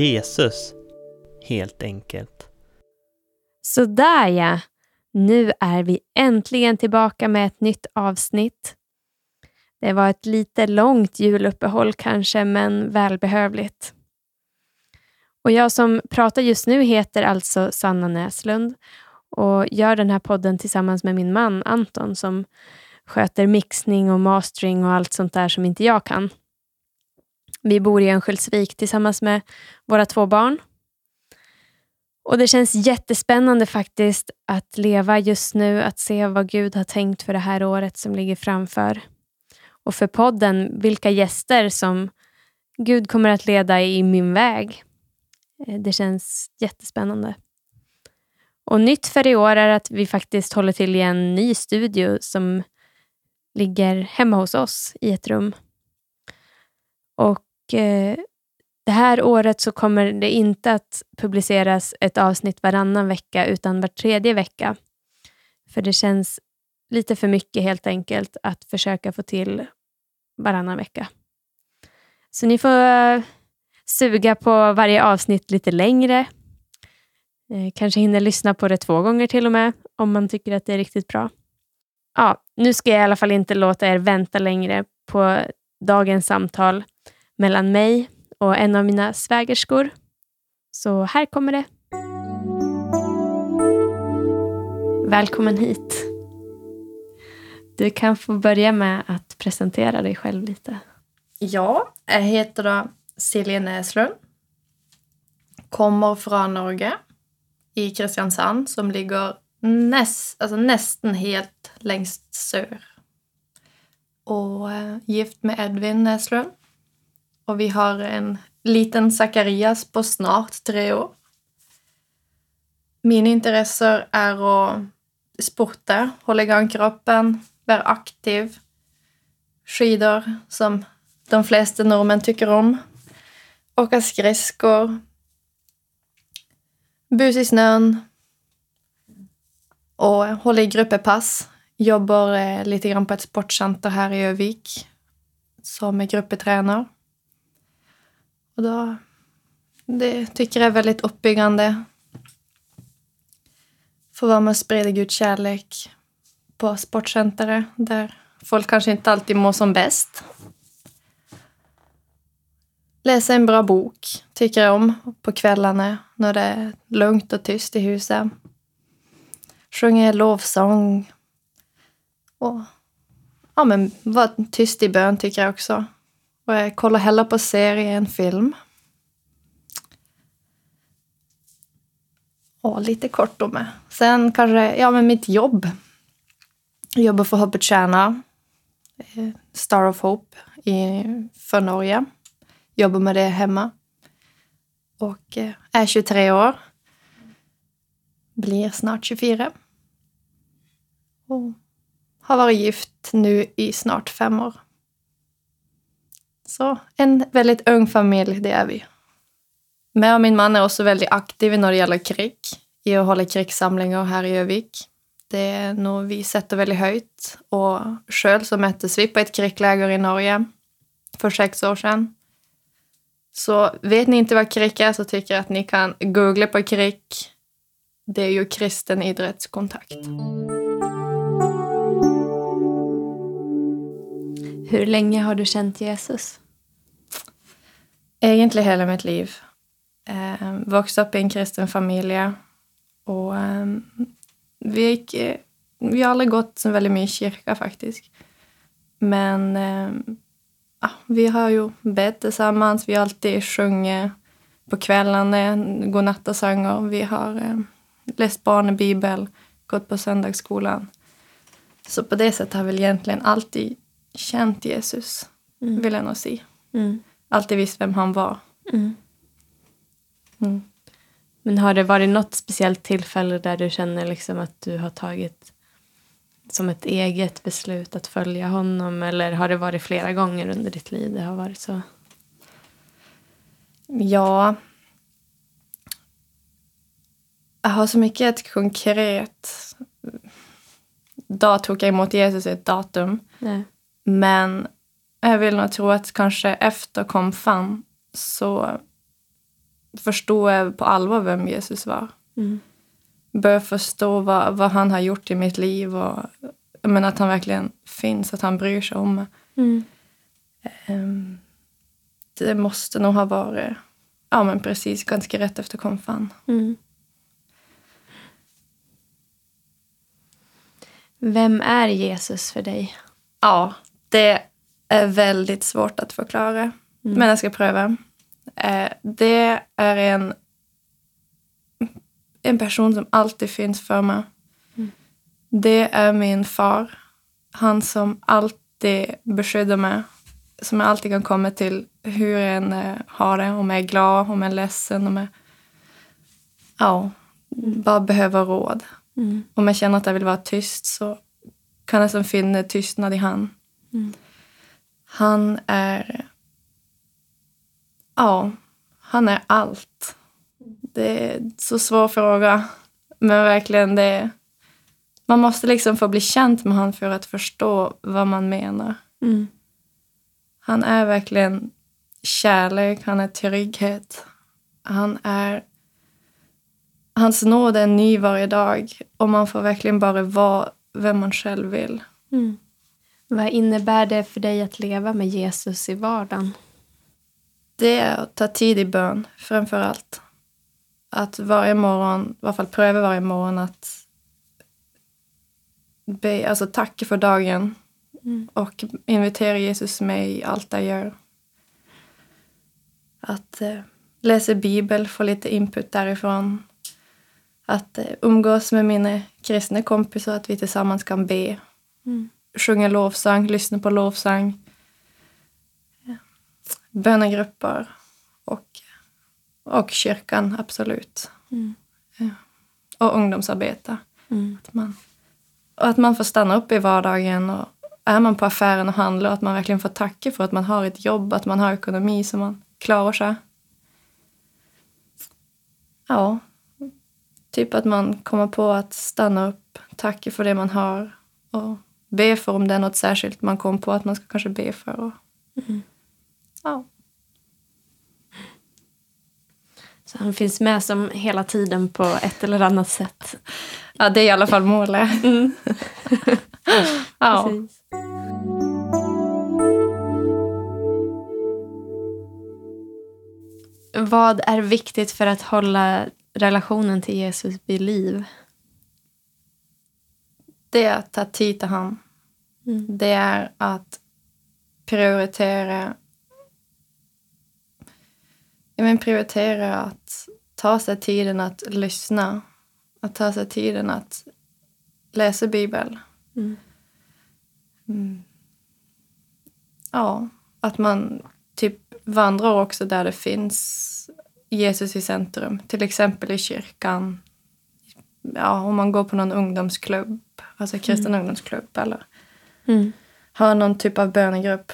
Jesus, helt enkelt. Sådär ja. Nu är vi äntligen tillbaka med ett nytt avsnitt. Det var ett lite långt juluppehåll kanske, men välbehövligt. Och jag som pratar just nu heter alltså Sanna Näslund och gör den här podden tillsammans med min man Anton som sköter mixning och mastering och allt sånt där som inte jag kan. Vi bor i Örnsköldsvik tillsammans med våra två barn. Och Det känns jättespännande faktiskt att leva just nu, att se vad Gud har tänkt för det här året som ligger framför. Och för podden, vilka gäster som Gud kommer att leda i min väg. Eh, det känns jättespännande. Och nytt för i år är att vi faktiskt håller till i en ny studio som ligger hemma hos oss i ett rum. Och eh, det här året så kommer det inte att publiceras ett avsnitt varannan vecka utan var tredje vecka. För det känns lite för mycket helt enkelt att försöka få till varannan vecka. Så ni får eh, suga på varje avsnitt lite längre. Eh, kanske hinner lyssna på det två gånger till och med om man tycker att det är riktigt bra. Ja, nu ska jag i alla fall inte låta er vänta längre på dagens samtal mellan mig och en av mina svägerskor. Så här kommer det. Välkommen hit. Du kan få börja med att presentera dig själv lite. Ja, jag heter då Silje Näslund. Kommer från Norge, i Kristiansand som ligger näst, alltså nästan helt längst söder. Och eh, gift med Edvin Näslund. Och vi har en liten Zacharias på snart tre år. Mina intressen är att sporta, hålla igång kroppen, vara aktiv, skidor som de flesta norrmän tycker om, åka skridskor, bus i snön och hålla i gruppepass. Jobbar eh, lite grann på ett sportcenter här i Övik som är gruppetränare. Och då, det tycker jag är väldigt uppbyggande. Få vara med och sprida Guds kärlek på sportcentret där folk kanske inte alltid mår som bäst. Läsa en bra bok tycker jag om på kvällarna när det är lugnt och tyst i huset. Sjunga lovsång. Och ja, men vara tyst i bön tycker jag också. Och jag kollar hellre på serie än film. Och lite kort om med. Sen kanske, ja men mitt jobb. Jag jobbar för Hoppet Stjärna. Eh, Star of Hope i, för Norge. Jobbar med det hemma. Och eh, är 23 år. Blir snart 24. Och har varit gift nu i snart fem år. Så en väldigt ung familj, det är vi. Men och min man är också väldigt aktiv när det gäller krig, i att hålla krigssamlingar här i Övik. Det är något vi sätter väldigt högt. Och själv så möttes vi på ett krigsläger i Norge för sex år sedan. Så vet ni inte vad krig är så tycker jag att ni kan googla på krig. Det är ju kristen idrottskontakt. Hur länge har du känt Jesus? Egentligen hela mitt liv. Eh, växte upp i en kristen familj. Och eh, vi, gick, eh, vi har aldrig gått så väldigt mycket i kyrka faktiskt. Men eh, ja, vi har ju bett tillsammans. Vi har alltid sjungit på kvällarna, godnattasånger. Vi har eh, läst barnbibel, gått på söndagsskolan. Så på det sättet har vi egentligen alltid känt Jesus, mm. vill jag nog säga. Mm. Alltid visst vem han var. Mm. mm. Men har det varit något speciellt tillfälle där du känner liksom att du har tagit som ett eget beslut att följa honom? Eller har det varit flera gånger under ditt liv det har varit så? Ja. Jag har så mycket ett konkret... Då tog jag emot Jesus ett datum. Nej. Men jag vill nog tro att kanske efter kom fram så förstå på allvar vem Jesus var. Mm. Börja förstå vad, vad han har gjort i mitt liv och men att han verkligen finns, att han bryr sig om mig. Mm. Ehm, det måste nog ha varit ja, men precis ganska rätt efter konfan. Mm. Vem är Jesus för dig? Ja, det är väldigt svårt att förklara. Mm. Men jag ska pröva. Eh, det är en, en person som alltid finns för mig. Mm. Det är min far. Han som alltid beskyddar mig. Som jag alltid kan komma till hur jag än eh, har det. Om jag är glad, om jag är ledsen. Om jag ja, bara behöver råd. Mm. Om jag känner att jag vill vara tyst så kan jag som finna tystnad i han. Mm. Han är... Ja, han är allt. Det är en så svår fråga. Men verkligen, det är, man måste liksom få bli känd med honom för att förstå vad man menar. Mm. Han är verkligen kärlek, han är trygghet. Han är... Hans nåd är ny varje dag och man får verkligen bara vara vem man själv vill. Mm. Vad innebär det för dig att leva med Jesus i vardagen? Det är att ta tid i bön, framför allt. Att varje morgon, i alla fall pröva varje morgon att be, alltså tacka för dagen Mm. och invitera Jesus med i allt jag gör. Att eh, läsa Bibel, få lite input därifrån. Att eh, umgås med mina kristna kompisar, att vi tillsammans kan be. Mm. Sjunga lovsång, lyssna på lovsång. Ja. Bönegrupper och, och kyrkan, absolut. Mm. Och ungdomsarbete. Mm. Att man, och att man får stanna upp i vardagen och är man på affären och handlar att man verkligen får tacka för att man har ett jobb, att man har ekonomi så man klarar sig. Ja, typ att man kommer på att stanna upp, tacka för det man har och be för om det är något särskilt man kom på att man ska kanske be för. Och, Mm. ja. Så han finns med som hela tiden på ett eller annat sätt. ja, det är i alla fall målet. Mm. Ja. Precis. Vad är viktigt för att hålla relationen till Jesus vid liv? Det är att ta tid till honom. Mm. det är att prioritera ja, men prioritera att ta sig tiden att lyssna. Att ta sig tiden att läsa Bibeln. Mm. Mm. Ja, att man typ vandrar också där det finns Jesus i centrum. Till exempel i kyrkan. Ja, om man går på någon ungdomsklubb, alltså kristen ungdomsklubb eller Mm. ha någon typ av bönegrupp.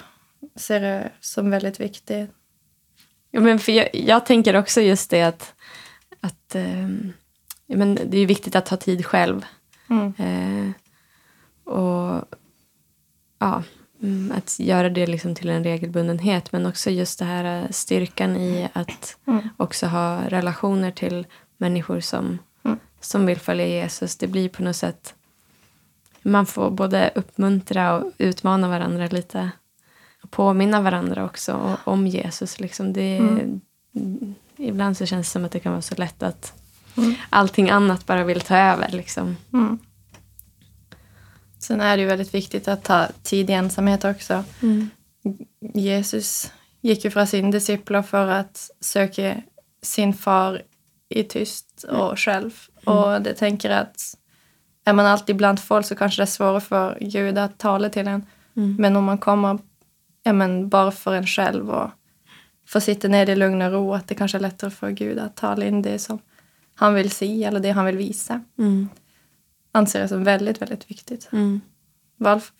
Ser det som väldigt viktigt. Ja, men för jag, jag tänker också just det att, att ja, men det är viktigt att ta tid själv. Mm. Eh, och ja, mm, att göra det liksom till en regelbundenhet. Men också just det här eh, styrkan i att Mm. också ha relationer till människor som, Mm. som vill följa Jesus. Det blir på något sätt... Man får både uppmuntra och utmana varandra lite. Påminna varandra också om Jesus. Liksom det, Mm. Ibland så känns det som att det kan vara så lätt att Mm. allting annat bara vill ta över. Liksom. Mm. Sen är det ju väldigt viktigt att ta tid i ensamhet också. Jesus gick ju från sin discipler för att söka sin far i tyst och själv. Och det tänker att är man alltid bland folk så kanske det är svårare för Gud att tala till en. Mm. Men om man kommer ja, men bara för en själv och får sitta ner i lugn och ro att det kanske är lättare för Gud att tala in det som han vill se eller det han vill visa. Mm. Anser jag som väldigt, väldigt viktigt. Mm.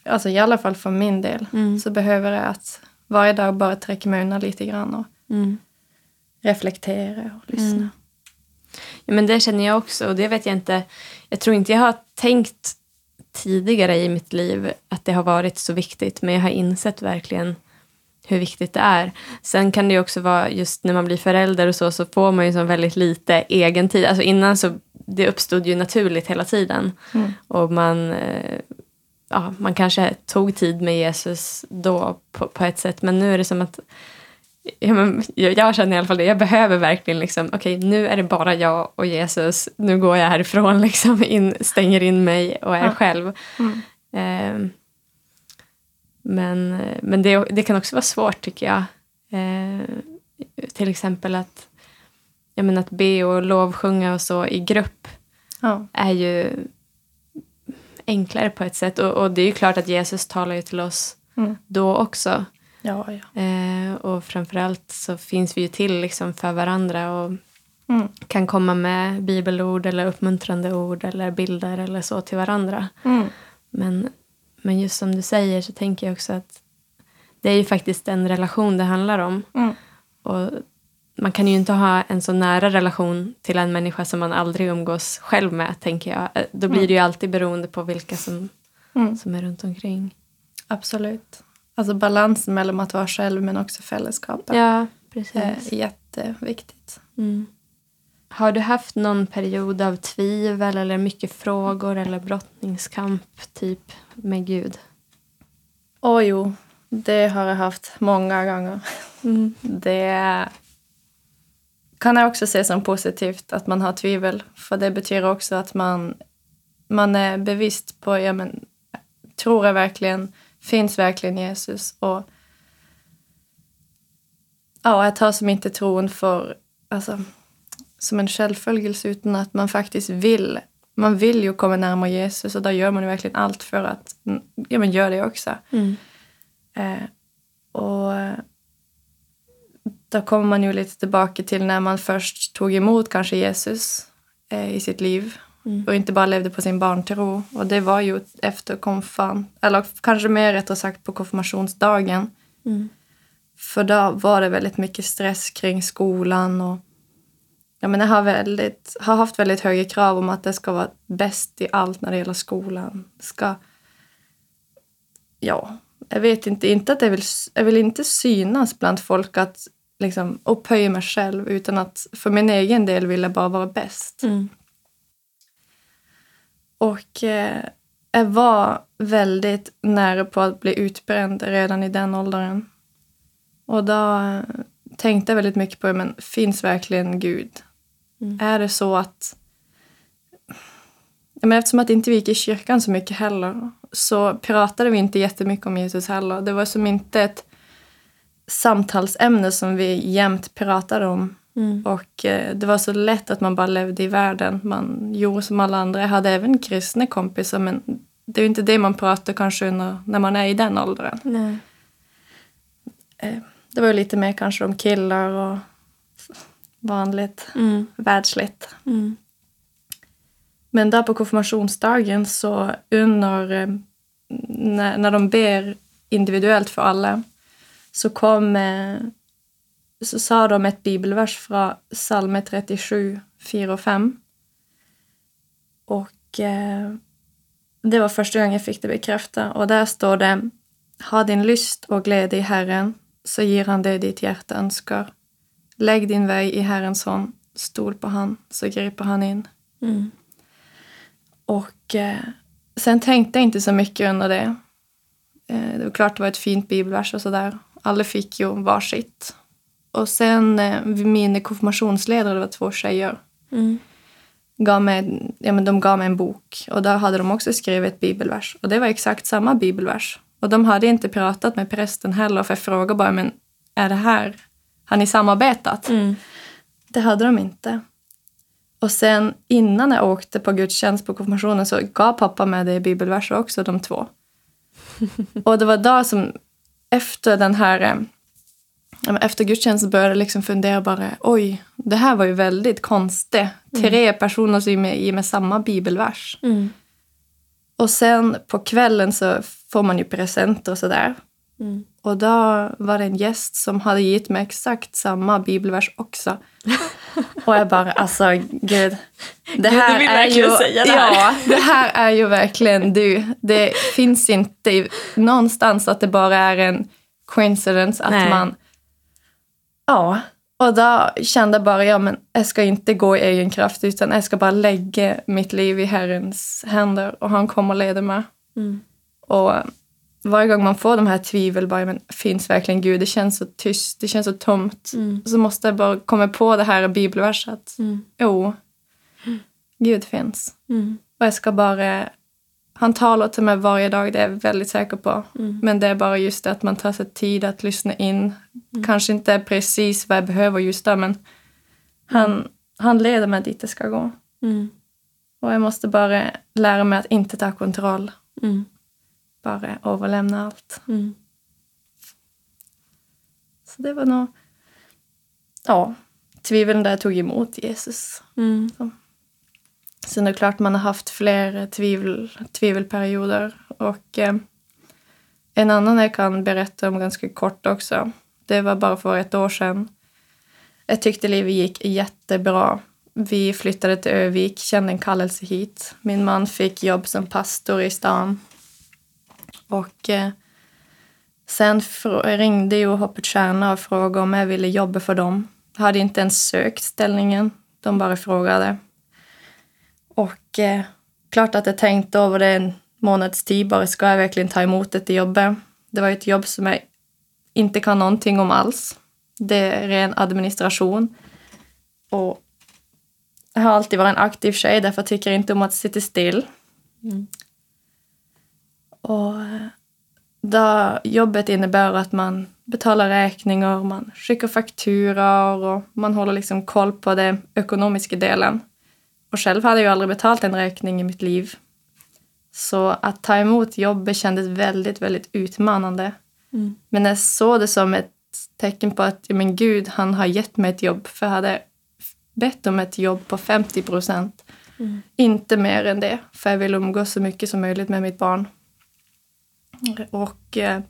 Alltså i alla fall för min del Mm. så behöver jag att varje dag bara träcka mig undan lite grann och Mm. reflektera och lyssna. Ja, men det känner jag också. Och det vet jag inte. Jag tror inte jag har tänkt tidigare i mitt liv att det har varit så viktigt. Men jag har insett verkligen hur viktigt det är. Sen kan det ju också vara just när man blir förälder och så, så får man ju så väldigt lite egen tid. Alltså innan så det uppstod ju naturligt hela tiden. Mm. Och man, eh, ja, man kanske tog tid med Jesus då på, på ett sätt. Men nu är det som att Ja, men jag, känner i alla fall det. Jag behöver verkligen liksom, okej nu är det bara jag och Jesus. Nu går jag härifrån, liksom, in, stänger in mig och är Ja. själv. Mm. Eh, men men det, det kan också vara svårt tycker jag. Eh, till exempel att, jag menar, att be och lovsjunga och så i grupp Ja. är ju enklare på ett sätt. Och, och det är ju klart att Jesus talar ju till oss Mm. då också. Ja, ja. Eh, och framförallt så finns vi ju till liksom för varandra och Mm. kan komma med bibelord eller uppmuntrande ord eller bilder eller så till varandra. Mm. Men, men just som du säger så tänker jag också att det är ju faktiskt en relation det handlar om. Mm. Och man kan ju inte ha en så nära relation till en människa som man aldrig umgås själv med, tänker jag. Eh, Då blir det ju alltid beroende på vilka som, Mm. som är runt omkring. Absolut. Alltså balansen mellan att vara själv men också fällskapet Ja, är precis. jätteviktigt. Mm. Har du haft någon period av tvivel eller mycket frågor eller brottningskamp typ med Gud? Åh jo, det har jag haft många gånger. Mm. Det kan jag också se som positivt att man har tvivel. För det betyder också att man, man är bevisst på, ja men, tror jag verkligen, finns verkligen Jesus? Och ja, jag tar som inte tron för, alltså, som en självföljelse utan att man faktiskt vill. Man vill ju komma närmare Jesus och då gör man ju verkligen allt för att ja, men gör det också. Mm. Eh, och då kommer man ju lite tillbaka till när man först tog emot kanske Jesus eh, i sitt liv Mm. och inte bara levde på sin barntro. Och det var ju efter konfirmation, eller kanske mer rättare sagt på konfirmationsdagen. Mm. För då var det väldigt mycket stress kring skolan och jag, menar, jag har, väldigt, har haft väldigt höga krav om att det ska vara bäst i allt när det gäller skolan. Ska... Ja, jag vet inte. inte att jag, vill, jag vill inte synas bland folk att liksom, upphöja mig själv utan att för min egen del vill jag bara vara bäst. Mm. Och eh, jag var väldigt nära på att bli utbränd redan i den åldern. Och då eh, tänkte jag väldigt mycket på, men finns verkligen Gud? Mm. Är det så att... Men eftersom att inte vi gick i kyrkan så mycket heller så pratade vi inte jättemycket om Jesus heller. Det var som inte ett samtalsämne som vi jämt pratade om. Mm. Och eh, det var så lätt att man bara levde i världen. Man gjorde som alla andra. Jag hade även kristna kompisar men det är ju inte det man pratar kanske under, när man är i den åldern. Nej. Eh, det var ju lite mer kanske om killar och vanligt, Mm. världsligt. Mm. Men där på konfirmationsdagen så under, eh, när, när de ber individuellt för alla så kom, så sa de ett bibelvers från psalm 37, 4 och 5. Och eh, det var första gången jag fick det bekräftat. Och där står det Ha din lyst och glädje i Herren så ger han det ditt hjärta önskar. Lägg din väg i Herrens hand, stol på han så griper han in. Mm. Och eh, sen tänkte jag inte så mycket under det. Eh, det var klart det var ett fint bibelvers och sådär. Alla fick ju varsitt. Och sen eh, min konfirmationsledare, det var två tjejer, Mm. gav mig, ja, men de gav mig en bok. Och där hade de också skrivit ett bibelvers. Och det var exakt samma bibelvers. Och de hade inte pratat med prästen heller, för jag frågade bara, men är det här, har ni samarbetat? Mm. Det hade de inte. Och sen innan jag åkte på gudstjänst på konfirmationen så gav pappa med det bibelverser också, de två. Och det var då som efter den här eh, efter gudstjänsten började jag liksom fundera bara, oj, det här var ju väldigt konstigt. Tre personer som ger mig, mig samma bibelvers. Mm. Och sen på kvällen så får man ju presenter och sådär. Mm. Och då var det en gäst som hade gett mig exakt samma bibelvers också. Och jag bara, alltså gud. Det Gud, du vill verkligen säga det här. Ja, det här är ju verkligen du. Det finns inte någonstans att det bara är en coincidence att Nej. man... Ja. Och då kände jag bara, ja men jag ska inte gå i egen kraft utan jag ska bara lägga mitt liv i Herrens händer och han kommer att leda mig. Mm. Och varje gång man får de här tvivel, bara, men finns verkligen Gud? Det känns så tyst, det känns så tomt. Mm. Så måste jag bara komma på det här bibelverset. Mm. Jo, Gud finns. Mm. Och jag ska bara... Han talar till mig varje dag, det är jag väldigt säker på. Mm. Men det är bara just det att man tar sig tid att lyssna in. Mm. Kanske inte precis vad jag behöver just då, men han, han leder mig dit det ska gå. Mm. Och jag måste bara lära mig att inte ta kontroll. Mm. Bara överlämna allt. Mm. Så det var nog... Ja, tvivlen där jag tog emot Jesus. Mm. Sen är det klart man har haft fler tvivel, tvivelperioder. Och eh, en annan jag kan berätta om ganska kort också. Det var bara för ett år sedan. Jag tyckte livet gick jättebra. Vi flyttade till Övik, kände en kallelse hit. Min man fick jobb som pastor i stan. Och eh, sen ringde ju Hoppet Stjärna och frågade om jag ville jobba för dem. Jag hade inte ens sökt ställningen. De bara frågade. Eh, klart att jag tänkte över det en månads tid. Bara, ska jag verkligen ta emot det jobbet? Det var ett jobb som jag inte kan någonting om alls. Det är ren administration. Och jag har alltid varit en aktiv tjej, därför tycker jag inte om att sitta still. Mm. Och eh, då jobbet innebär att man betalar räkningar, man skickar fakturor och man håller liksom koll på den ekonomiska delen. Och själv hade jag aldrig betalt en räkning i mitt liv. Så att ta emot jobbet kändes väldigt, väldigt utmanande. Mm. Men jag såg det som ett tecken på att men Gud, han har gett mig ett jobb. För jag hade bett om ett jobb på 50 procent. Mm. Inte mer än det, för jag vill umgås så mycket som möjligt med mitt barn. Och eh,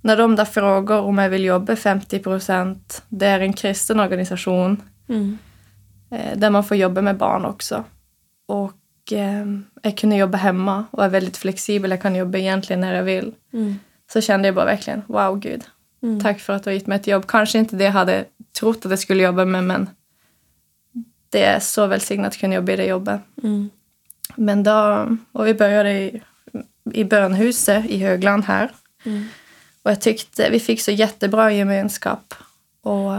när de där frågar om jag vill jobba 50 procent, det är en kristen organisation Mm. Eh, där man får jobba med barn också. Och eh, jag kunde jobba hemma och är väldigt flexibel. Jag kan jobba egentligen när jag vill. Mm. Så kände jag bara verkligen, wow Gud, Mm. tack för att du har gett mig ett jobb. Kanske inte det jag hade trott att jag skulle jobba med, men det är så välsignat att kunna jobba i det jobbet. Mm. Men då, och vi började i, i bönhuset i Högland här. Mm. Och jag tyckte vi fick så jättebra gemenskap. Och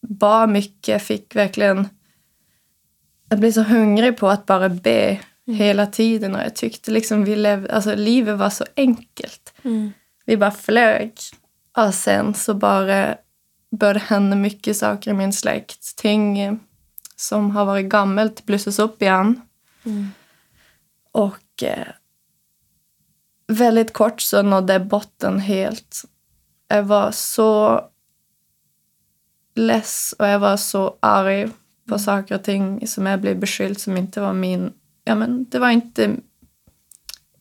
bad mycket, fick verkligen... Jag blev så hungrig på att bara be hela tiden. Och jag tyckte liksom vi levde, alltså livet var så enkelt. Mm. Vi bara flög. Och sen så bara började hända mycket saker i min släkt. Ting som har varit gammalt blossas upp igen. Mm. Och eh, väldigt kort så nådde jag botten helt. Jag var så less och jag var så arg på saker och ting som jag blev beskylld som inte var min... Ja, men det var inte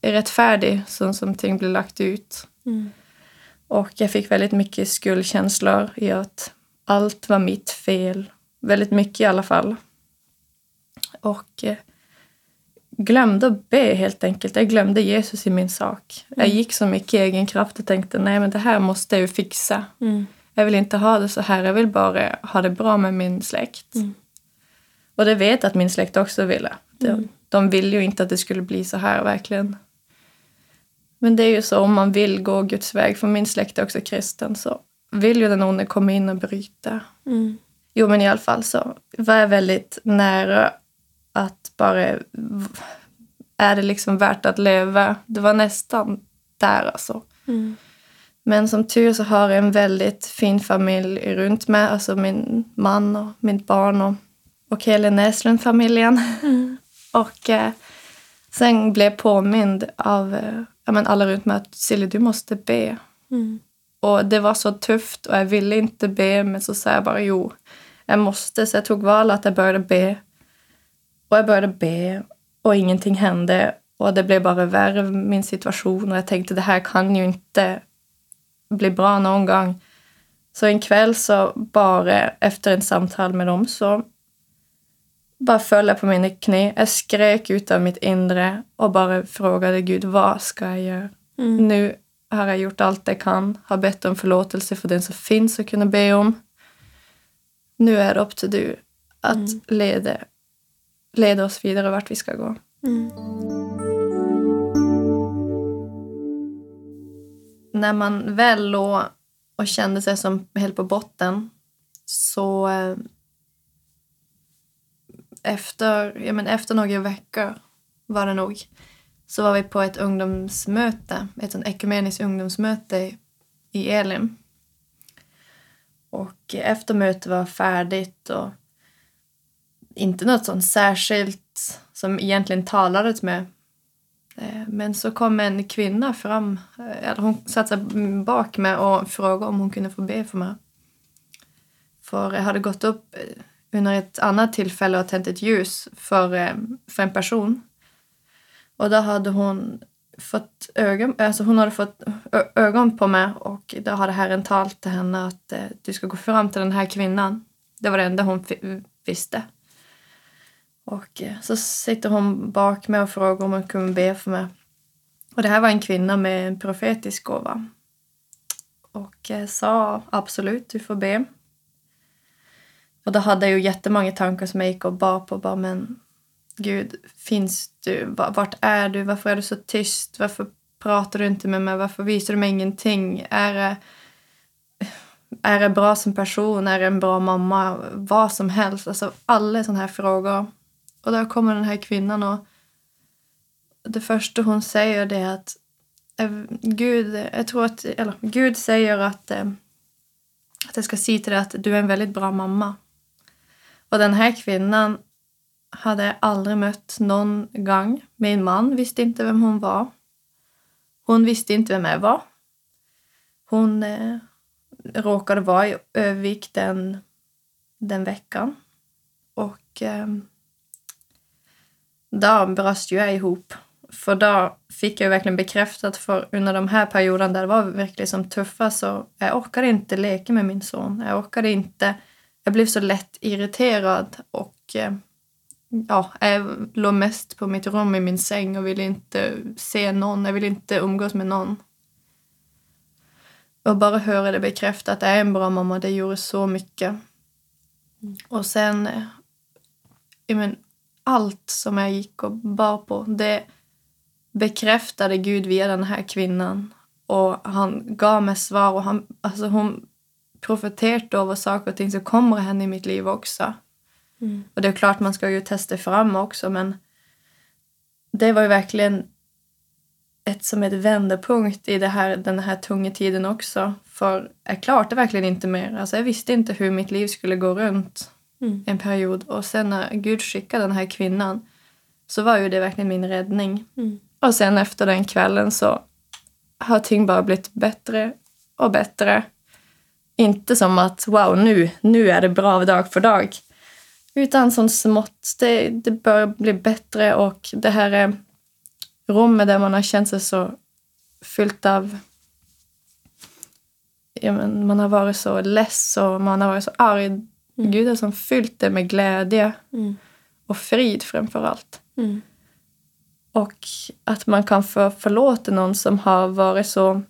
rättfärdigt så som ting blev lagt ut. Mm. Och jag fick väldigt mycket skuldkänslor i att allt var mitt fel. Väldigt mycket i alla fall. Och eh, glömde att be helt enkelt. Jag glömde Jesus i min sak. Jag gick så mycket i egen kraft och tänkte nej men det här måste jag ju fixa. Mm. Jag vill inte ha det så här. Jag vill bara ha det bra med min släkt. Mm. Och det vet jag att min släkt också ville. De, Mm. de vill ju inte att det skulle bli så här verkligen. Men det är ju så om man vill gå Guds väg, för min släkt är också kristen, så vill ju den onde komma in och bryta. Mm. Jo, men i alla fall så var jag väldigt nära att bara... Är det liksom värt att leva? Det var nästan där alltså. Mm. Men som tur så har jag en väldigt fin familj runt mig. Alltså min man och mitt barn och, och hela Näslund-familjen. Mm. Och eh, sen blev jag påmind av eh, men alla runt mig att Silje, du måste be. Mm. Och det var så tufft och jag ville inte be men så sa jag bara jo, jag måste. Så jag tog val att jag började be. Och jag började be och ingenting hände. Och det blev bara värre min situation och jag tänkte det här kan ju inte bli bra någon gång. Så en kväll så bara efter en samtal med dem så bara föll jag på mina knä. Jag skrek ut av mitt inre och bara frågade Gud vad ska jag göra? Mm. Nu har jag gjort allt jag kan, har bett om förlåtelse för den som finns att kunna be om. Nu är det upp till du att Mm. leda, leda oss vidare vart vi ska gå. Mm. När man väl låg och kände sig som helt på botten så eh, efter, ja, men efter några veckor var det nog så var vi på ett ungdomsmöte, ett sånt ekumeniskt ungdomsmöte i- Elim. Och efter mötet var färdigt och inte något sånt särskilt som egentligen talades med eh, Men så kom en kvinna fram, eh, eller hon satte sig bak mig och frågade om hon kunde få be för mig. För jag hade gått upp eh, under ett annat tillfälle och tänt ett ljus för, eh, för en person. Och då hade hon fått ögon, alltså hon hade fått ögon på mig och då hade Herren talat till henne att eh, du ska gå fram till den här kvinnan. Det var det enda hon visste. Och eh, så sitter hon bak mig och frågar om hon kunde be för mig. Och det här var en kvinna med en profetisk gåva. Och eh, sa absolut, du får be. Och då hade jag ju jättemånga tankar som jag gick och bar på. Bara, men Gud, finns du? Vart är du? Varför är du så tyst? Varför pratar du inte med mig? Varför visar du mig ingenting? Är det, är det bra som person? Är det en bra mamma? Vad som helst. Alltså alla sådana här frågor. Och då kommer den här kvinnan och det första hon säger det är att eh, Gud, jag tror att, eller Gud säger att, eh, att jag ska säga till dig att du är en väldigt bra mamma. Och den här kvinnan hade jag aldrig mött någon gång. Min man visste inte vem hon var. Hon visste inte vem jag var. Hon eh, råkade vara i Övik den, den veckan. Och eh, då brast ju jag ihop. För då fick jag verkligen bekräftat för under de här perioderna där det var verkligen som tuffa så jag orkade inte leka med min son. Jag orkade inte. Jag blev så lätt irriterad och eh, ja, jag låg mest på mitt rum i min säng och ville inte se någon. Jag ville inte umgås med någon. Och bara höra det bekräftat att jag är en bra mamma, det gjorde så mycket. Och sen, eh, men, allt som jag gick och bar på, det bekräftade Gud via den här kvinnan. Och han gav mig svar och han, alltså hon profeterade över saker och ting som kommer att hända i mitt liv också. Mm. Och det är klart man ska ju testa fram också men det var ju verkligen ett, som ett vändpunkt i det här, den här tunga tiden också. För jag klarade verkligen inte mer. Alltså jag visste inte hur mitt liv skulle gå runt Mm. en period. Och sen när Gud skickade den här kvinnan så var ju det verkligen min räddning. Mm. Och sen efter den kvällen så har ting bara blivit bättre och bättre. Inte som att wow, nu, nu är det bra dag för dag. Utan som smått. Det, det börjar bli bättre och det här är rummet där man har känt sig så fyllt av ja, men man har varit så less och man har varit så arg. Gud har som fyllt det med glädje Mm. och frid framför allt. Mm. Och att man kan få förlåta någon som har varit så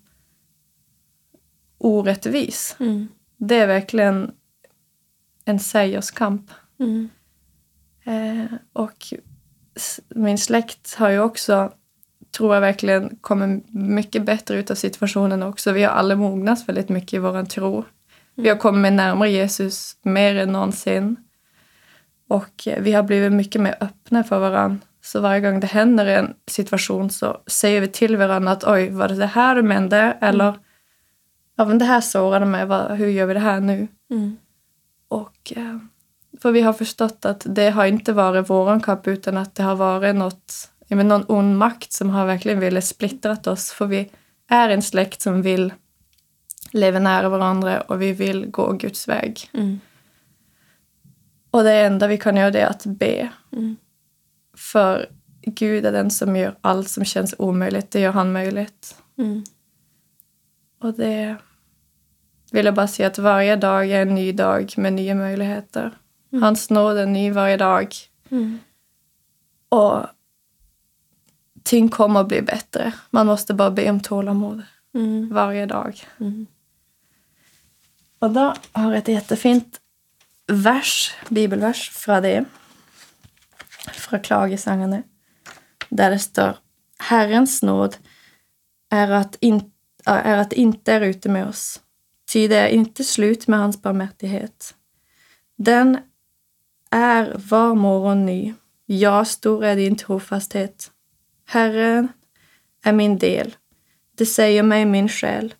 orättvis. Mm. Det är verkligen en segerskamp. Mm. Eh, och min släkt har ju också, tror jag verkligen, kommit mycket bättre ut av situationen också. Vi har alla mognat väldigt mycket i vår tro. Vi har kommit närmare Jesus mer än någonsin. Och eh, vi har blivit mycket mer öppna för varandra. Så varje gång det händer en situation så säger vi till varandra att oj, var det det här du menade? Eller ja, men det här sårade mig, vad, hur gör vi det här nu? Mm. Och, eh, för vi har förstått att det har inte varit våran kamp utan att det har varit något, ja, men någon ond makt som har verkligen velat splittrat oss. För vi är en släkt som vill leva nära varandra och vi vill gå Guds väg. Mm. Och det enda vi kan göra det är att be. Mm. För Gud är den som gör allt som känns omöjligt, det gör han möjligt. Mm. Och det vill jag bara säga att varje dag är en ny dag med nya möjligheter. Hans nåd är ny varje dag. Mm. Och ting kommer att bli bättre. Man måste bara be om tålamod. Mm. varje dag. Mm. Och då har jag ett jättefint vers, bibelvers från det. Från klagesångerna. Där det står Herrens nåd är att, in, är att inte är ute med oss. Ty det är inte slut med hans barmhärtighet. Den är var morgon ny. Ja, stor är din trofasthet. Herren är min del. Det säger mig min själ.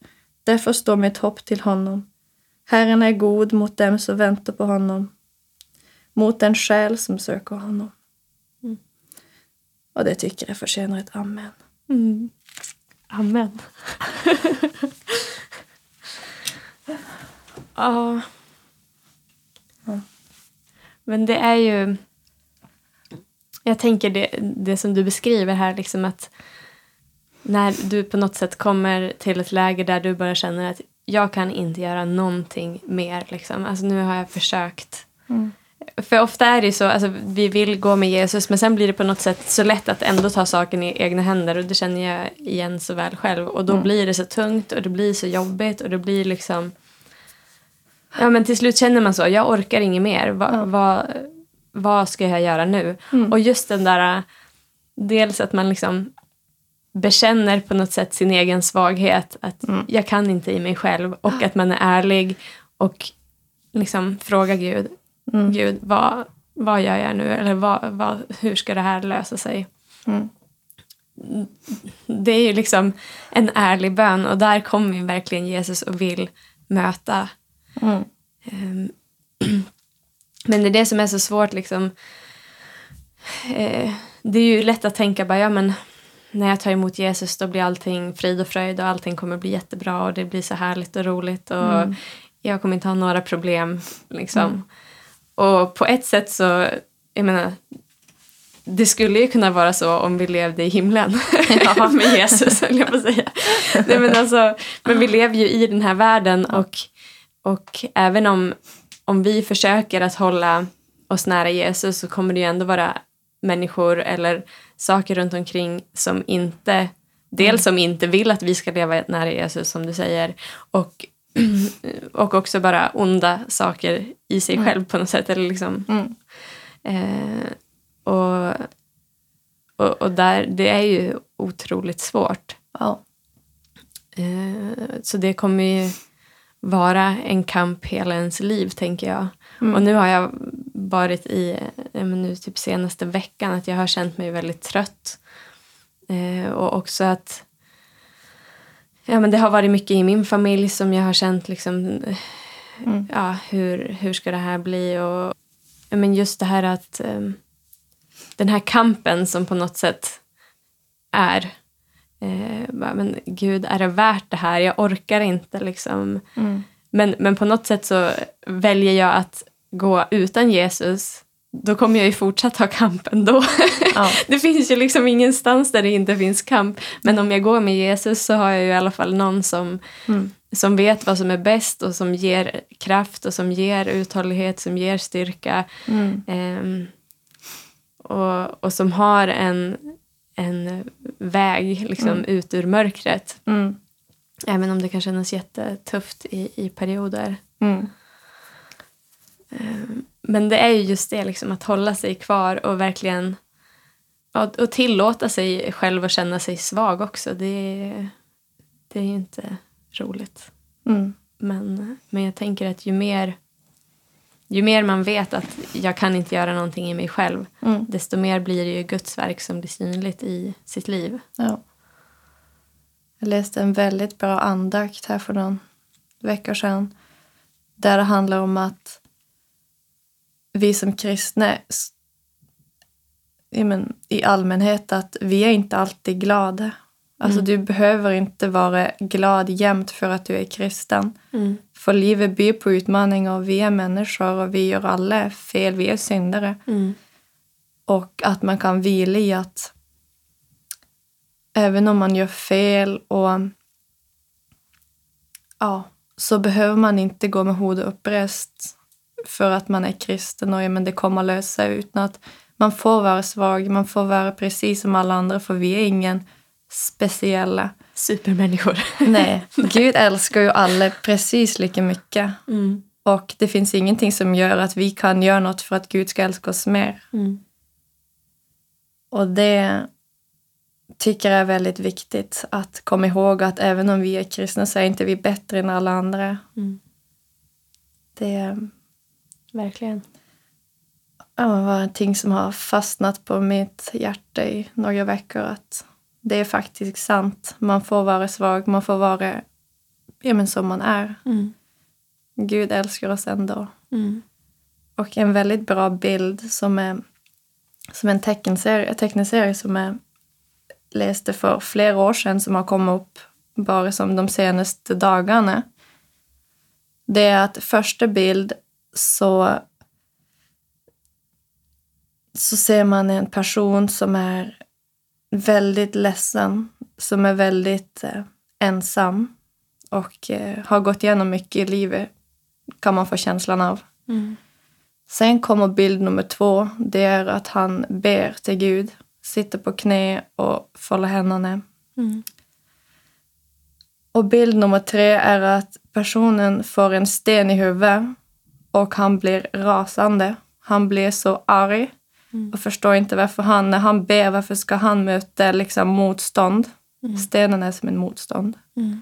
Därför står mitt hopp till honom. Herren är god mot dem som väntar på honom, mot den själ som söker honom. Mm. Och det tycker jag förtjänar ett amen. Mm. Amen. ja. Men det är ju... Jag tänker det, det som du beskriver här, liksom att när du på något sätt kommer till ett läge där du bara känner att jag kan inte göra någonting mer. Liksom. Alltså, nu har jag försökt. Mm. För ofta är det ju så, alltså, vi vill gå med Jesus men sen blir det på något sätt så lätt att ändå ta saken i egna händer och det känner jag igen så väl själv. Och då Mm. blir det så tungt och det blir så jobbigt och det blir liksom... Ja men till slut känner man så, jag orkar inget mer. Va, Ja. vad, vad ska jag göra nu? Mm. Och just den där, dels att man liksom bekänner på något sätt sin egen svaghet. Att Mm. jag kan inte i mig själv. Och att man är ärlig och liksom frågar Gud, Mm. Gud vad, vad gör jag nu? Eller vad, vad, hur ska det här lösa sig? Mm. Det är ju liksom en ärlig bön och där kommer ju verkligen Jesus och vill möta. Mm. Ehm, Men det är det som är så svårt liksom. Eh, Det är ju lätt att tänka bara, ja men när jag tar emot Jesus då blir allting frid och fröjd och allting kommer bli jättebra och det blir så härligt och roligt och Mm. jag kommer inte ha några problem liksom. Mm. Och på ett sätt så, jag menar, det skulle ju kunna vara så om vi levde i himlen Ja. med Jesus, höll jag på att säga. Nej, men, alltså, men vi lever ju i den här världen och, och även om, om vi försöker att hålla oss nära Jesus så kommer det ju ändå vara människor eller saker runt omkring som inte Dels som inte vill att vi ska leva nära Jesus som du säger och, och också bara onda saker i sig Mm. själv på något sätt. Eller liksom, Mm. Eh, och, och, och där, det är ju otroligt svårt. Ja. Eh, så det kommer ju vara en kamp hela ens liv, tänker jag. Mm. Och nu har jag varit i, eh, nu typ senaste veckan, att jag har känt mig väldigt trött. Eh, och också att ja, men det har varit mycket i min familj som jag har känt liksom, Mm. ja, hur, hur ska det här bli? Och, ja, men just det här att eh, den här kampen som på något sätt är eh, bara, men gud, är det värt det här? Jag orkar inte liksom. Mm. Men, men på något sätt så väljer jag att gå utan Jesus. Då kommer jag ju fortsatt ha kamp ändå. Ja. Det finns ju liksom ingenstans där det inte finns kamp. Men om jag går med Jesus så har jag ju i alla fall någon som, Mm. som vet vad som är bäst och som ger kraft och som ger uthållighet, som ger styrka. Mm. Ehm, och, och som har en, en väg liksom, Mm. ut ur mörkret. Mm. Även om det kan kännas jättetufft i, i perioder. Ehm, Men det är ju just det, liksom, att hålla sig kvar och verkligen och, och tillåta sig själv att känna sig svag också. Det, är- det är ju inte roligt. Mm. Men, men jag tänker att ju mer, ju mer man vet att jag kan inte göra någonting i mig själv Mm. desto mer blir det ju Guds verk som blir synligt i sitt liv. Ja. Jag läste en väldigt bra andakt här för någon vecka sedan. Där det handlar om att vi som kristna ja, men, i allmänhet att vi är inte alltid glada. Alltså Mm. du behöver inte vara glad jämt för att du är kristen. Mm. För livet byr på utmaningar och vi är människor och vi gör alla fel, vi är syndare. Mm. Och att man kan vila i att även om man gör fel och ja, så behöver man inte gå med huvudet upprest för att man är kristen och ja, men det kommer att lösa sig utan att man får vara svag, man får vara precis som alla andra för vi är ingen speciella. supermänniskor. Nej, Gud älskar ju alla precis lika mycket. Mm. Och det finns ingenting som gör att vi kan göra något för att Gud ska älska oss mer. Mm. Och det tycker jag är väldigt viktigt att komma ihåg att även om vi är kristna så är inte vi bättre än alla andra. Mm. Det Verkligen. ja, var en ting som har fastnat på mitt hjärta i några veckor. Att det är faktiskt sant. Man får vara svag, man får vara ja, men som man är. Mm. Gud älskar oss ändå. Mm. Och en väldigt bra bild som är som en teckenserie, en teckneserie som jag läste för flera år sedan som har kommit upp bara som de senaste dagarna. Det är att första bild så så ser man en person som är väldigt ledsen, som är väldigt eh, ensam och eh, har gått igenom mycket i livet, kan man få känslan av. Mm. Sen kommer bild nummer två. Det är att han ber till Gud, sitter på knä och fåller händerna. Mm. Och bild nummer tre är att personen får en sten i huvudet och han blir rasande. Han blir så arg och förstår inte varför han, när han ber, varför ska han möta liksom motstånd? Stenen är som en motstånd. Mm.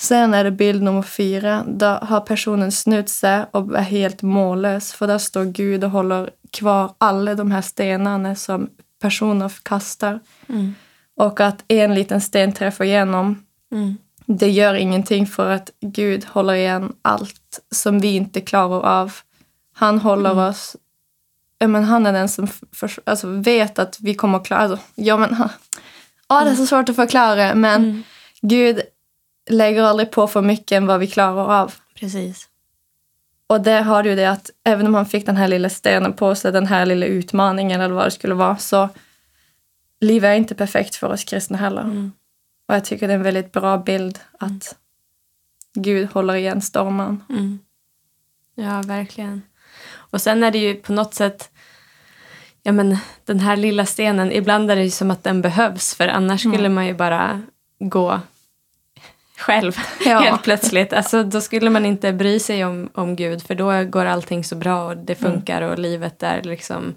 Sen är det bild nummer fyra. Då har personen snutt sig och är helt mållös. För där står Gud och håller kvar alla de här stenarna som personer kastar. Mm. Och att en liten sten träffar igenom. Mm. Det gör ingenting för att Gud håller igen allt som vi inte klarar av. Han håller oss... Ja, men han är den som för, alltså, vet att vi kommer att klara... Alltså, ja, men, han, ja, det är så svårt att förklara, men Mm. Gud lägger aldrig på för mycket än vad vi klarar av. Precis. Och där har du det att även om han fick den här lilla stenen på sig, den här lilla utmaningen eller vad det skulle vara, så livet är inte perfekt för oss kristna heller. Mm. Och jag tycker det är en väldigt bra bild att Gud håller igen stormen. Mm. Ja, verkligen. Och sen är det ju på något sätt Ja men den här lilla stenen, ibland är det ju som att den behövs för annars skulle man ju bara gå själv Ja. helt plötsligt. Alltså, då skulle man inte bry sig om, om Gud för då går allting så bra och det funkar och livet är liksom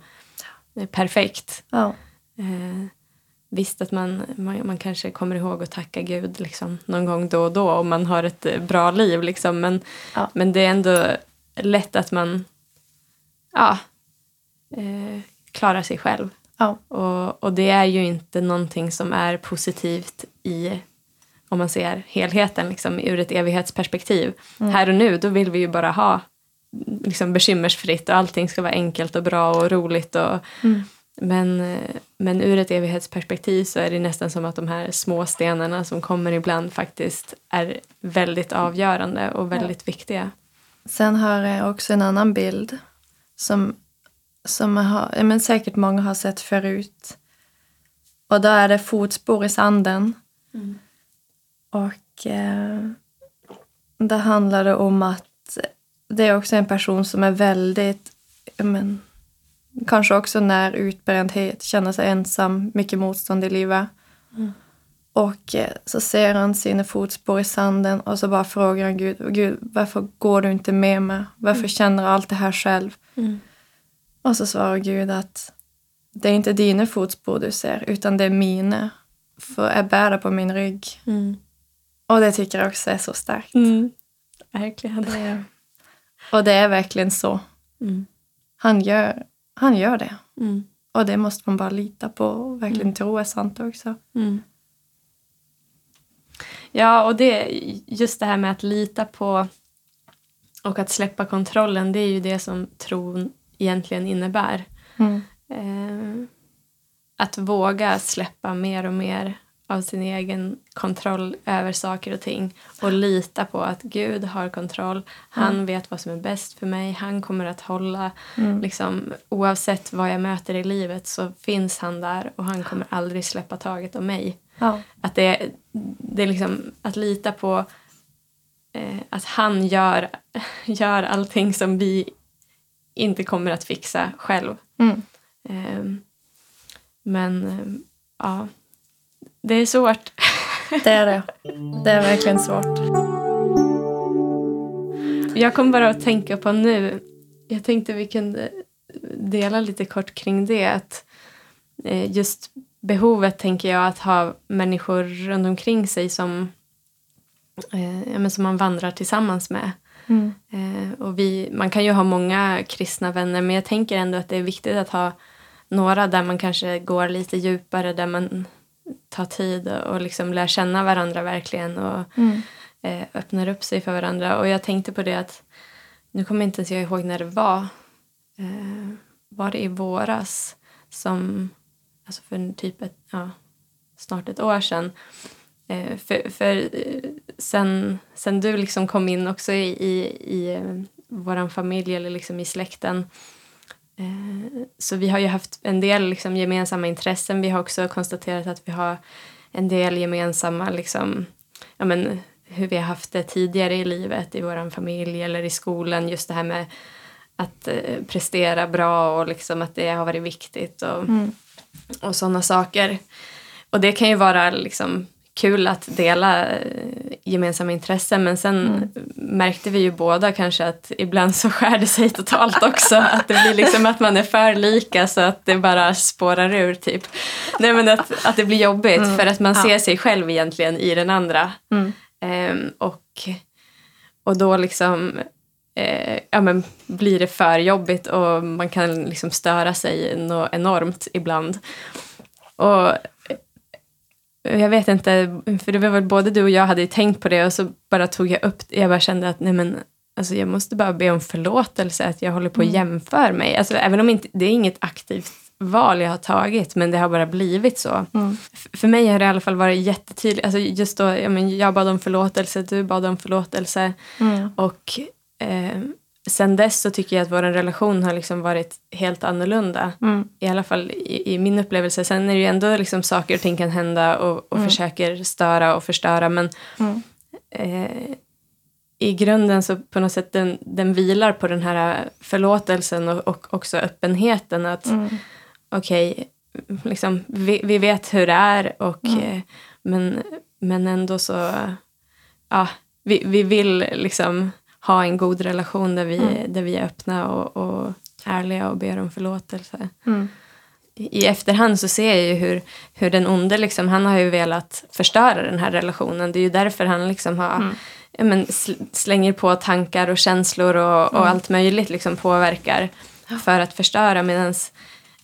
perfekt. Ja. Eh, visst att man, man, man kanske kommer ihåg att tacka Gud liksom, någon gång då och då om man har ett eh, bra liv. Liksom. Men, Ja. men det är ändå lätt att man ja, eh, klarar sig själv. Ja. Och, och det är ju inte någonting som är positivt i om man ser helheten liksom, ur ett evighetsperspektiv. Här och nu då vill vi ju bara ha liksom, bekymmersfritt och allting ska vara enkelt och bra och roligt. Och, men, men ur ett evighetsperspektiv så är det nästan som att de här små stenarna som kommer ibland faktiskt är väldigt avgörande och väldigt viktiga. Sen har jag också en annan bild som, som har, ja, men säkert många har sett förut. Och då är det fotspår i sanden. Och eh, där handlar det om att det är också en person som är väldigt, ja, men, kanske också när utbrändhet, känner sig ensam, mycket motstånd i livet. Och eh, så ser han sina fotspår i sanden och så bara frågar han Gud, Gud varför går du inte med mig? Varför känner du allt det här själv? Mm. Och så svarar Gud att det är inte dina fotspår du ser, utan det är mina. För jag bär det på min rygg. Mm. Och det tycker jag också är så starkt. Verkligen. Det, och det är verkligen så. Mm. Han gör, han gör det. Mm. Och det måste man bara lita på och verkligen tro är sant också. Mm. Ja, och det, just det här med att lita på och att släppa kontrollen, det är ju det som tron egentligen innebär. Mm. Eh, att våga släppa mer och mer av sin egen kontroll över saker och ting och lita på att Gud har kontroll. Han vet vad som är bäst för mig. Han kommer att hålla. Liksom, oavsett vad jag möter i livet så finns han där och han kommer aldrig släppa taget om mig. Ja. Att det, det är liksom att lita på eh, att han gör, gör allting som vi inte kommer att fixa själv. Mm. Ehm, men ehm, ja, det är svårt. det är det. Det är verkligen svårt. Jag kom bara att tänka på nu, jag tänkte vi kunde dela lite kort kring det. Att eh, just behovet, tänker jag, att ha människor runt omkring sig som, eh, som man vandrar tillsammans med. Mm. Eh, och vi, man kan ju ha många kristna vänner men jag tänker ändå att det är viktigt att ha några där man kanske går lite djupare, där man tar tid och, och liksom lär känna varandra verkligen och Mm. eh, öppnar upp sig för varandra. Och jag tänkte på det att, nu kommer inte ens jag ihåg när det var, eh, var det i våras som, alltså för typ ett, ja, snart ett år sedan, Eh, för för eh, sen, sen du liksom kom in också i, i, i eh, vår familj eller liksom i släkten så vi har ju haft en del liksom gemensamma intressen. Vi har också konstaterat att vi har en del gemensamma liksom, ja men, hur vi har haft det tidigare i livet i vår familj eller i skolan. Just det här med att eh, prestera bra och liksom att det har varit viktigt och, Mm. och sådana saker. Och det kan ju vara liksom kul att dela eh, gemensamma intressen men sen Mm. märkte vi ju båda kanske att ibland så skär det sig totalt också. att det blir liksom att man är för lika så att det bara spårar ur typ. Nej men att, att det blir jobbigt Mm. för att man Ja. ser sig själv egentligen i den andra. Mm. Ehm, och, och då liksom eh, ja, men blir det för jobbigt och man kan liksom störa sig enormt ibland. Och jag vet inte, för det var väl både du och jag hade ju tänkt på det och så bara tog jag upp det. Jag bara kände att nej men, alltså jag måste bara be om förlåtelse att jag håller på och Mm. jämför mig. Alltså, även om inte, det är inget aktivt val jag har tagit men det har bara blivit så. Mm. För mig har det i alla fall varit jättetydligt. Alltså just då, ja, men jag bad om förlåtelse, du bad om förlåtelse. Mm. Och eh, sen dess så tycker jag att vår relation har liksom varit helt annorlunda. Mm. I alla fall i, i min upplevelse. Sen är det ju ändå liksom saker och ting kan hända och, och Mm. försöker störa och förstöra. Men Mm. eh, i grunden så på något sätt den, den vilar på den här förlåtelsen och, och också öppenheten. Att Mm. okej, liksom, vi, vi vet hur det är och, Mm. eh, men, men ändå så, ja, vi, vi vill liksom ha en god relation där vi, Mm. där vi är öppna och, och ärliga och ber om förlåtelse. Mm. I efterhand så ser jag ju hur, hur den onde, liksom, han har ju velat förstöra den här relationen. Det är ju därför han liksom har, Mm. ja, men, sl- slänger på tankar och känslor och, och Mm. allt möjligt liksom påverkar för att förstöra. Medan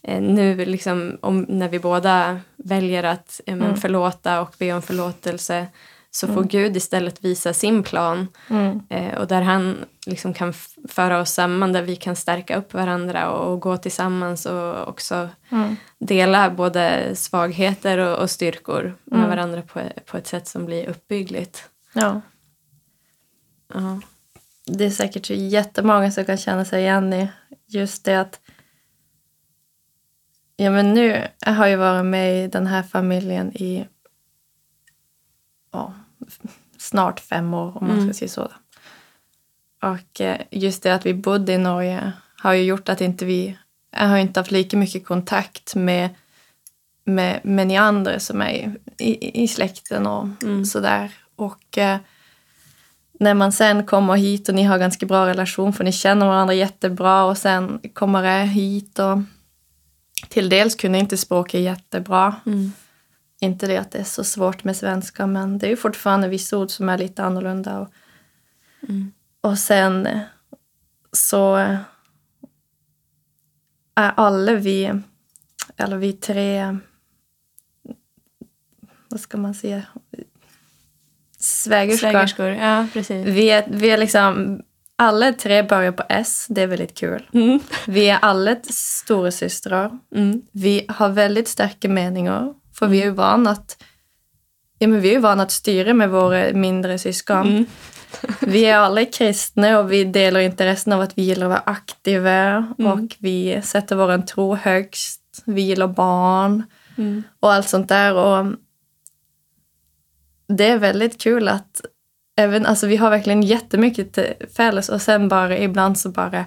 eh, nu liksom, om, när vi båda väljer att ja, men, Mm. förlåta och be om förlåtelse så får Mm. Gud istället visa sin plan. Mm. Eh, och där han liksom kan föra oss samman, där vi kan stärka upp varandra och, och gå tillsammans och också Mm. dela både svagheter och, och styrkor med Mm. varandra på, på ett sätt som blir uppbyggligt. Ja. Ja. Det är säkert jättemånga som kan känna sig igen i just det att Ja, men nu jag har jag varit med i den här familjen i ja, snart fem år om man Mm. ska säga så. Och eh, just det att vi bodde i Norge har ju gjort att inte vi jag har inte haft lika mycket kontakt med, med, med ni andra som är i, i, släkten och Mm. sådär. Och eh, när man sen kommer hit och ni har ganska bra relation för ni känner varandra jättebra och sen kommer jag hit och till dels kunde inte språket jättebra. Mm. Inte det att det är så svårt med svenska men det är ju fortfarande vissa ord som är lite annorlunda. Och, Mm. och sen så är alla vi, eller vi tre, vad ska man säga, svägerskor. Svägerskor, ja precis. Vi är, vi är liksom, alla tre börjar på S, det är väldigt kul. Mm. Vi är alla stora systrar. Mm. Vi har väldigt starka meningar, för vi är ju vana att Ja, men vi är vana att styra med våra mindre syskon. Mm. Vi är alla kristna och vi delar intressen av att vi gillar att vara aktiva Mm. och vi sätter vår tro högst. Vi gillar barn Mm. och allt sånt där. Och det är väldigt kul att även, alltså vi har verkligen jättemycket till fälles och sen bara ibland så bara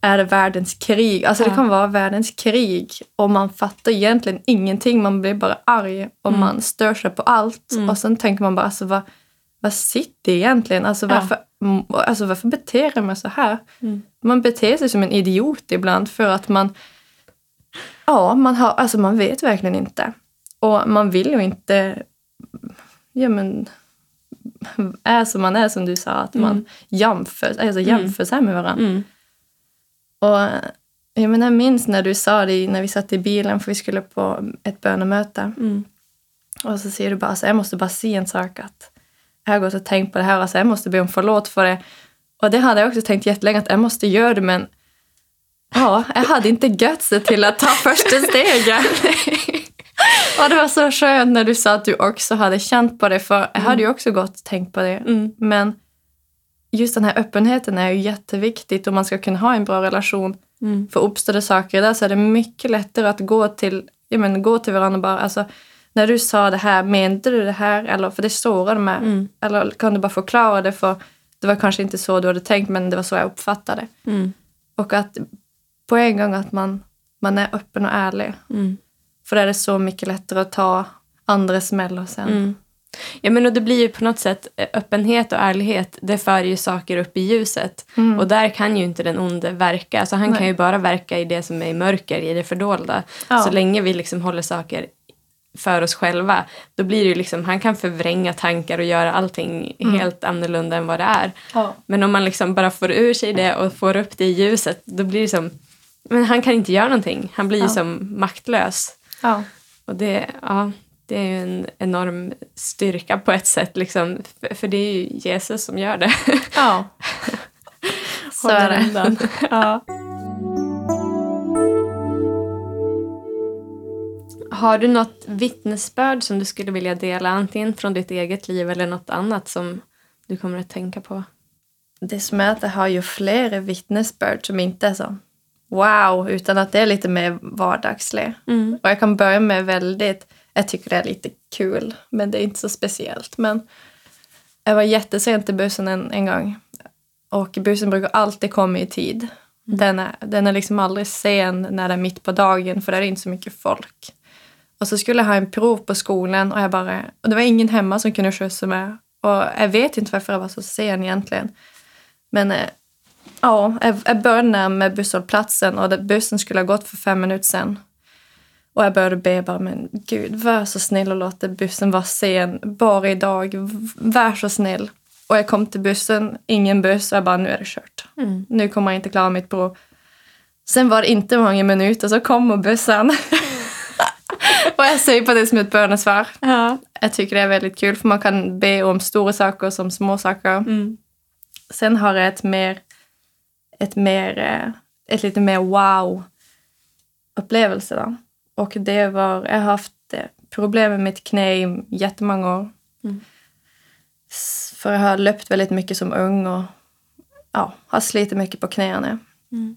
är det världens krig. Alltså Ja. det kan vara världens krig och man fattar egentligen ingenting. Man blir bara arg och Mm. man stör sig på allt. Mm. Och sen tänker man bara, alltså vad, vad sitter egentligen? Alltså varför, mm, alltså varför beter jag mig så här? Mm. Man beter sig som en idiot ibland för att man, ja, man, har, alltså man vet verkligen inte. Och man vill ju inte, ja men, är som man är som du sa, att man Mm. jämför, alltså jämför sig med varandra. Mm. Och jag, menar, jag minns när du sa det när vi satt i bilen för vi skulle på ett bönemöte. Mm. Och så säger du bara, alltså, jag måste bara säga en sak att jag har gått och tänkt på det här, alltså, jag måste be om förlåt för det. Och det hade jag också tänkt jättelänge att jag måste göra det, men ja, jag hade inte gutset till att ta första steget. och det var så skönt när du sa att du också hade känt på det, för jag hade ju också gått och tänkt på det. Mm. Men just den här öppenheten är ju jätteviktigt om man ska kunna ha en bra relation. Mm. För uppstår det saker där så är det mycket lättare att gå till, ja, men, gå till varandra bara, alltså, när du sa det här, menade du det här? Eller, för det sårade mig. Mm. Eller kan du bara förklara det? För det var kanske inte så du hade tänkt, men det var så jag uppfattade det. Mm. Och att på en gång att man, man är öppen och ärlig. Mm. För då är det så mycket lättare att ta andra smällar sen. Mm. Ja, men och det blir ju på något sätt eh, öppenhet och ärlighet. Det för ju saker upp i ljuset. Mm. Och där kan ju inte den onde verka. Alltså han Nej. kan ju bara verka i det som är i mörker, i det fördolda. Ja. Så länge vi liksom håller saker för oss själva, då blir det ju liksom, han kan förvränga tankar och göra allting Mm. helt annorlunda än vad det är. Ja. Men om man liksom bara får ur sig det och får upp det i ljuset, då blir det som, men han kan inte göra någonting. Han blir ju Ja. som maktlös. Ja. Och det, ja, det är ju en enorm styrka på ett sätt. Liksom. För, för det är ju Jesus som gör det. ja. så är det. ja. Har du något vittnesbörd som du skulle vilja dela? Antingen från ditt eget liv eller något annat som du kommer att tänka på? Det som är att jag har ju flera vittnesbörd som inte är så wow, utan att det är lite mer vardagsligt. Mm. Och jag kan börja med väldigt, jag tycker det är lite kul, men det är inte så speciellt. Men jag var jättesent i bussen en, en gång. Och bussen brukar alltid komma i tid. Den, är, den är liksom aldrig sen när det är mitt på dagen, för det är inte så mycket folk. Och så skulle jag ha en prov på skolan och jag bara, och det var ingen hemma som kunde skjutsa mig. Och jag vet inte varför jag var så sen egentligen. Men eh, ja, jag, jag började närma mig busshållplatsen och det, bussen skulle ha gått för fem minuter sen. Och jag började be bara, men gud, var så snäll och låt bussen vara sen. Bara idag, var så snäll. Och jag kom till bussen, ingen buss, och jag bara, nu är det kört. Mm. Nu kommer jag inte klara mitt prov. Sen var det inte många minuter så kommer bussen. och jag säger på det som ett bönesvar. Ja. Jag tycker det är väldigt kul för man kan be om stora saker som små saker. Mm. Sen har jag ett mer, ett mer, eh, ett lite mer wow upplevelse då. Och det var, jag har haft eh, problem med mitt knä i jättemånga år. Mm. För jag har löpt väldigt mycket som ung och ja, har slitit mycket på knäna. Mm.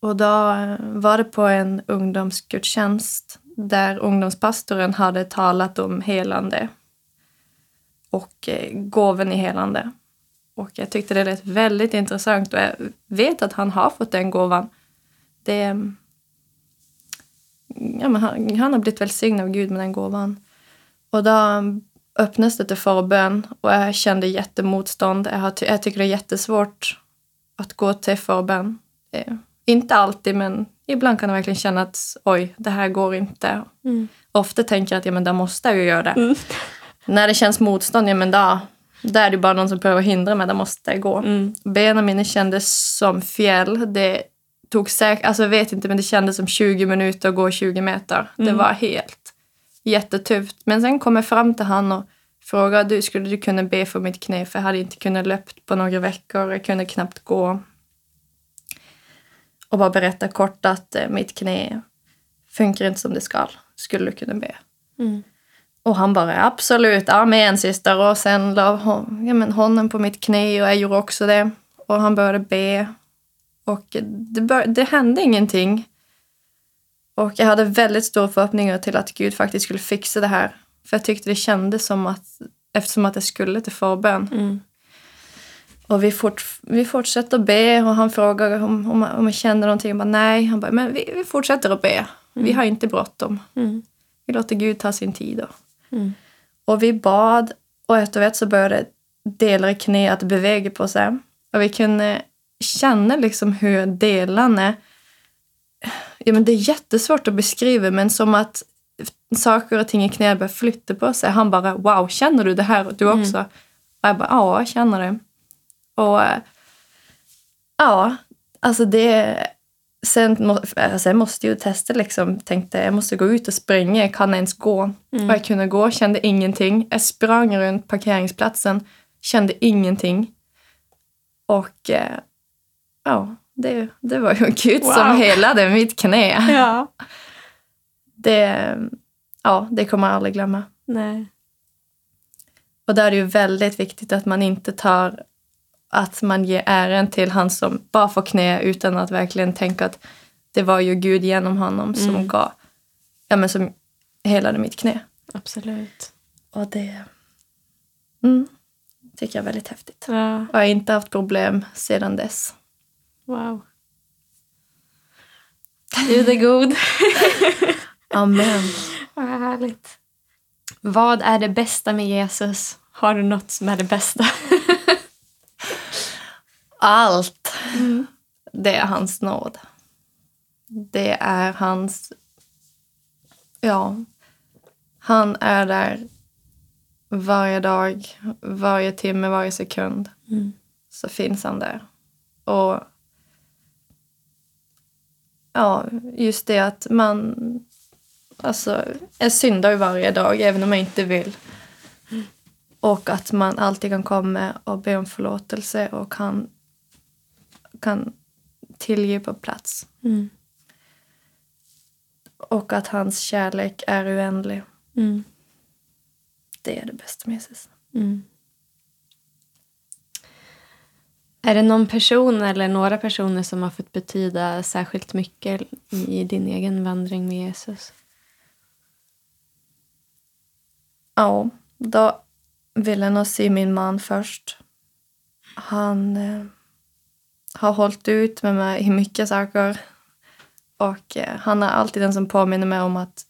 Och då eh, var det på en ungdomsgudstjänst där ungdomspastoren hade talat om helande och eh, gåvan i helande. Och jag tyckte det lät väldigt intressant och jag vet att han har fått den gåvan. Det, ja, men han, han har blivit välsignad av Gud med den gåvan. Och då öppnades det till förbön och jag kände jättemotstånd. Jag, har, jag tycker det är jättesvårt att gå till förbön. Eh, inte alltid, men ibland kan jag verkligen känna att oj, det här går inte. Mm. Ofta tänker jag att ja, men då måste jag ju göra det. Mm. När det känns motstånd, ja men då, då är det bara någon som prövar hindra mig, då måste jag gå. Mm. Benen mina kändes som fjäll. Det tog säkert, alltså jag vet inte, men det kändes som 20 minuter att gå 20 meter. Det Mm. var helt jättetufft. Men sen kom jag fram till han och frågade, du skulle du kunna be för mitt knä? För jag hade inte kunnat löpt på några veckor, jag kunde knappt gå. Och bara berätta kort att eh, mitt knä funkar inte som det ska. Skulle du kunna be? Mm. Och han bara absolut, amen syster. Och sen la hon, ja, men honom på mitt knä och jag gjorde också det. Och han började be. Och det, bör, det hände ingenting. Och jag hade väldigt stora förhoppningar till att Gud faktiskt skulle fixa det här. För jag tyckte det kändes som att, eftersom att jag skulle till förbön. Mm. Och vi, fort, vi fortsätter att be och han frågar om, om, om jag känner någonting. Jag bara, nej. Han bara, men vi, vi fortsätter att be. Vi har inte bråttom. Mm. Vi låter Gud ta sin tid. Då. Mm. Och vi bad och efter ett så började delar i knä att bevega på sig. Och vi kunde känna liksom hur delarna... Ja, men det är jättesvårt att beskriva, men som att saker och ting i knät började flytta på sig. Han bara wow, känner du det här du också? Mm. Och jag bara ja, jag känner det. Och ja, alltså det... Sen, må- eh, sen måste jag ju testa liksom. Tänkte jag måste gå ut och springa. Kan jag ens gå? Mm. Och jag kunde gå, kände ingenting. Jag sprang runt parkeringsplatsen, kände ingenting. Och eh, ja, det, det var ju Gud Wow. som helade mitt knä. Ja. Det, ja, det kommer jag aldrig glömma. Nej. Och där är det ju väldigt viktigt att man inte tar att man ger äran till han som bara får knä utan att verkligen tänka att det var ju Gud genom honom som Mm. gav, ja men som helade mitt knä. Absolut. Och det mm, tycker jag är väldigt häftigt. Ja. Och jag har inte haft problem sedan dess. Wow. Gud är god. Amen. Vad härligt. Vad är det bästa med Jesus? Har du något som är det bästa? Allt. Det är hans nåd. Det är hans... Ja. Han är där varje dag, varje timme, varje sekund. Mm. Så finns han där. Och ja, just det att man... Alltså, jag syndar ju varje dag, även om jag inte vill. Och att man alltid kan komma och be om förlåtelse och kan, kan tillge på plats. Mm. Och att hans kärlek är oändlig. Mm. Det är det bästa med Jesus. Mm. Är det någon person eller några personer som har fått betyda särskilt mycket i din egen vandring med Jesus? Ja, då vill jag nog se min man först. Han eh, har hållit ut med mig i mycket saker. Och eh, han är alltid den som påminner mig om att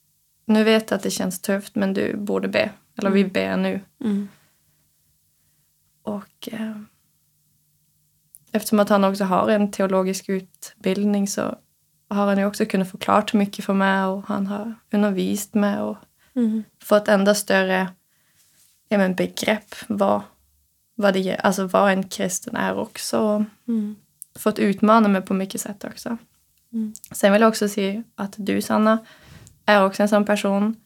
nu vet jag att det känns tufft men du borde be. Eller vi ber nu. Mm. Och eh, eftersom att han också har en teologisk utbildning så har han ju också kunnat förklara mycket för mig och han har undervisat mig och Mm. fått ända större ja, men begrepp vad, vad, det, alltså vad en kristen är också. Mm. fått utmana mig på mycket sätt också. Mm. Sen vill jag också se att du, Sanna, är också en sån person.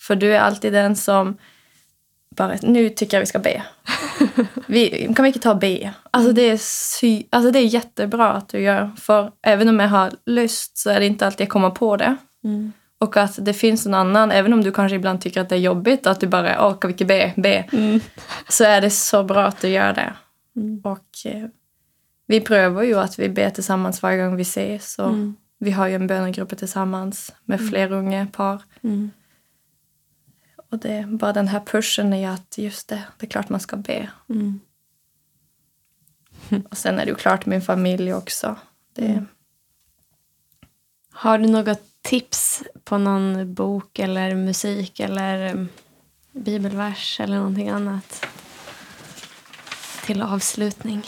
För du är alltid den som bara, nu tycker jag vi ska be. Vi, kan inte ta be? Alltså det, är sy, alltså det är jättebra att du gör. För även om jag har lust så är det inte alltid jag kommer på det. Mm. Och att det finns någon annan, även om du kanske ibland tycker att det är jobbigt, att du bara, åh, kan vi inte be, be. Mm. Så är det så bra att du gör det. Mm. Och eh, vi prövar ju att vi ber tillsammans varje gång vi ses. Och Mm. Vi har ju en bönegrupp tillsammans med fler unga par. Mm. Och det bara den här pushen i att just det, det är klart man ska be. Mm. Och sen är det ju klart min familj också. Det, Mm. Har du något tips på någon bok eller musik eller um, bibelvers eller någonting annat? Till avslutning.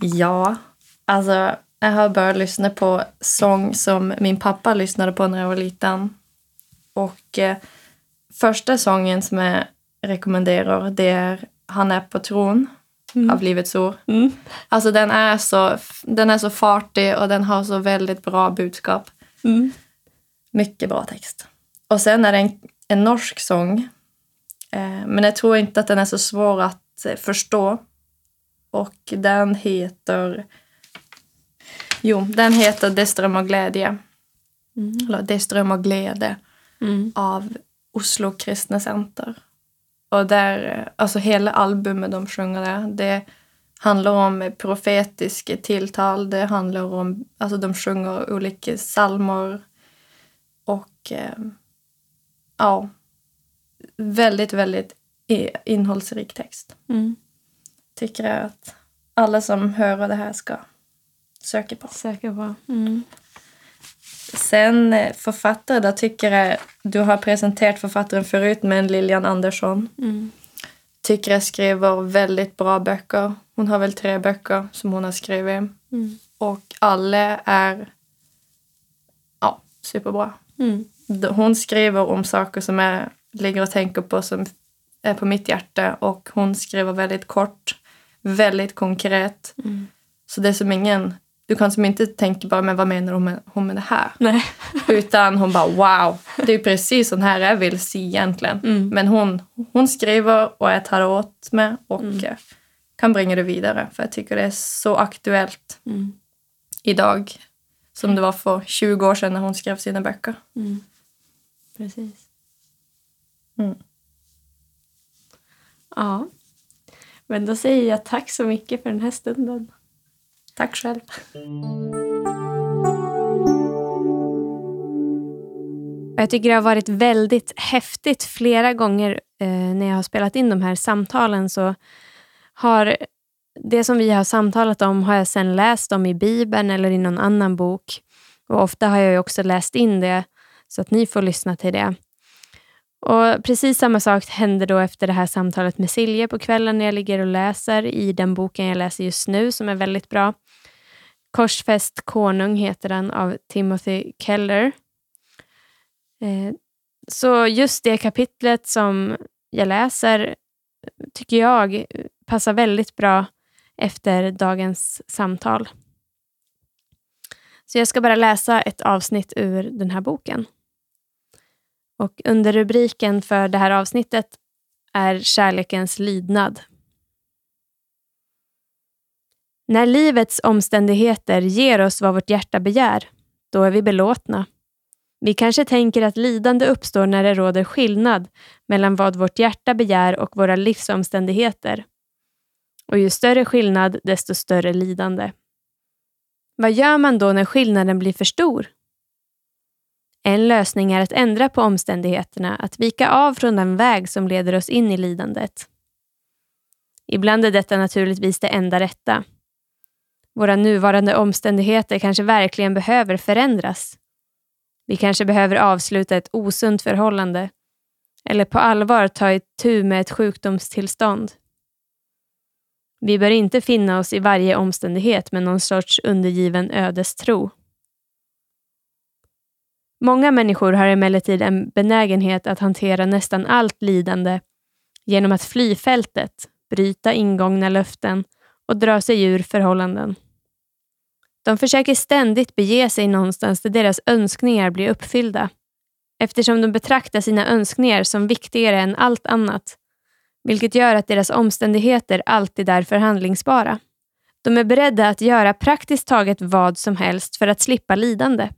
Ja, alltså jag har börjat lyssna på sång som min pappa lyssnade på när jag var liten. Och eh, första sången som jag rekommenderar det är Han är på tron av Livets Ord. Mm. Alltså den är, så, den är så fartig och den har så väldigt bra budskap. Mm. Mycket bra text. Och sen är det en, en norsk sång. Eh, men jag tror inte att den är så svår att eh, förstå. Och den heter... Jo, den heter Det strömmar glädje. Mm. Eller Det strömmar glädje Mm. av Oslo Kristna Center. Och där, alltså hela albumet de sjunger där, det handlar om profetiska tilltal, det handlar om, alltså de sjunger olika psalmer och eh, ja, väldigt, väldigt innehållsrik text. Mm. Tycker jag att alla som hör det här ska söka på. Söka på. Mm. Sen eh, författare, där tycker jag du har presenterat författaren förut, men Lilian Andersson. Mm. Tycker jag skriver väldigt bra böcker. Hon har väl tre böcker som hon har skrivit. Mm. Och alla är ja, superbra. Mm. Hon skriver om saker som jag ligger och tänker på som är på mitt hjärta och hon skriver väldigt kort, väldigt konkret. Mm. Så det är som ingen... Du kan som inte tänka bara, men vad menar hon med, hon med det här? Nej. Utan hon bara, wow, det är precis sån här jag vill se egentligen. Mm. Men hon, hon skriver och jag tar åt mig och Mm. eh, kan bringa det vidare. För jag tycker det är så aktuellt Mm. idag som det var för 20 år sedan när hon skrev sina böcker. Mm. Precis. Mm. Ja. Men då säger jag tack så mycket för den här stunden. Tack själv. Jag tycker det har varit väldigt häftigt flera gånger eh, när jag har spelat in de här samtalen så har det som vi har samtalat om har jag sen läst om i Bibeln eller i någon annan bok. Och Ofta har jag ju också läst in det så att ni får lyssna till det. Och Precis samma sak händer då efter det här samtalet med Silje på kvällen när jag ligger och läser i den boken jag läser just nu som är väldigt bra. Korsfäst konung heter den av Timothy Keller. Eh, Så just det kapitlet som jag läser tycker jag passar väldigt bra efter dagens samtal. Så jag ska bara läsa ett avsnitt ur den här boken. Och under rubriken för det här avsnittet är kärlekens lydnad. När livets omständigheter ger oss vad vårt hjärta begär, då är vi belåtna. Vi kanske tänker att lidande uppstår när det råder skillnad mellan vad vårt hjärta begär och våra livsomständigheter. Och ju större skillnad, desto större lidande. Vad gör man då när skillnaden blir för stor? En lösning är att ändra på omständigheterna, att vika av från den väg som leder oss in i lidandet. Ibland är detta naturligtvis det enda rätta. Våra nuvarande omständigheter kanske verkligen behöver förändras. Vi kanske behöver avsluta ett osunt förhållande eller på allvar ta itu med ett sjukdomstillstånd. Vi bör inte finna oss i varje omständighet med någon sorts undergiven ödestro. Många människor har emellertid en benägenhet att hantera nästan allt lidande genom att fly fältet, bryta ingångna löften och dra sig ur förhållanden. De försöker ständigt bege sig någonstans där deras önskningar blir uppfyllda, eftersom de betraktar sina önskningar som viktigare än allt annat, vilket gör att deras omständigheter alltid är förhandlingsbara. De är beredda att göra praktiskt taget vad som helst för att slippa lidande.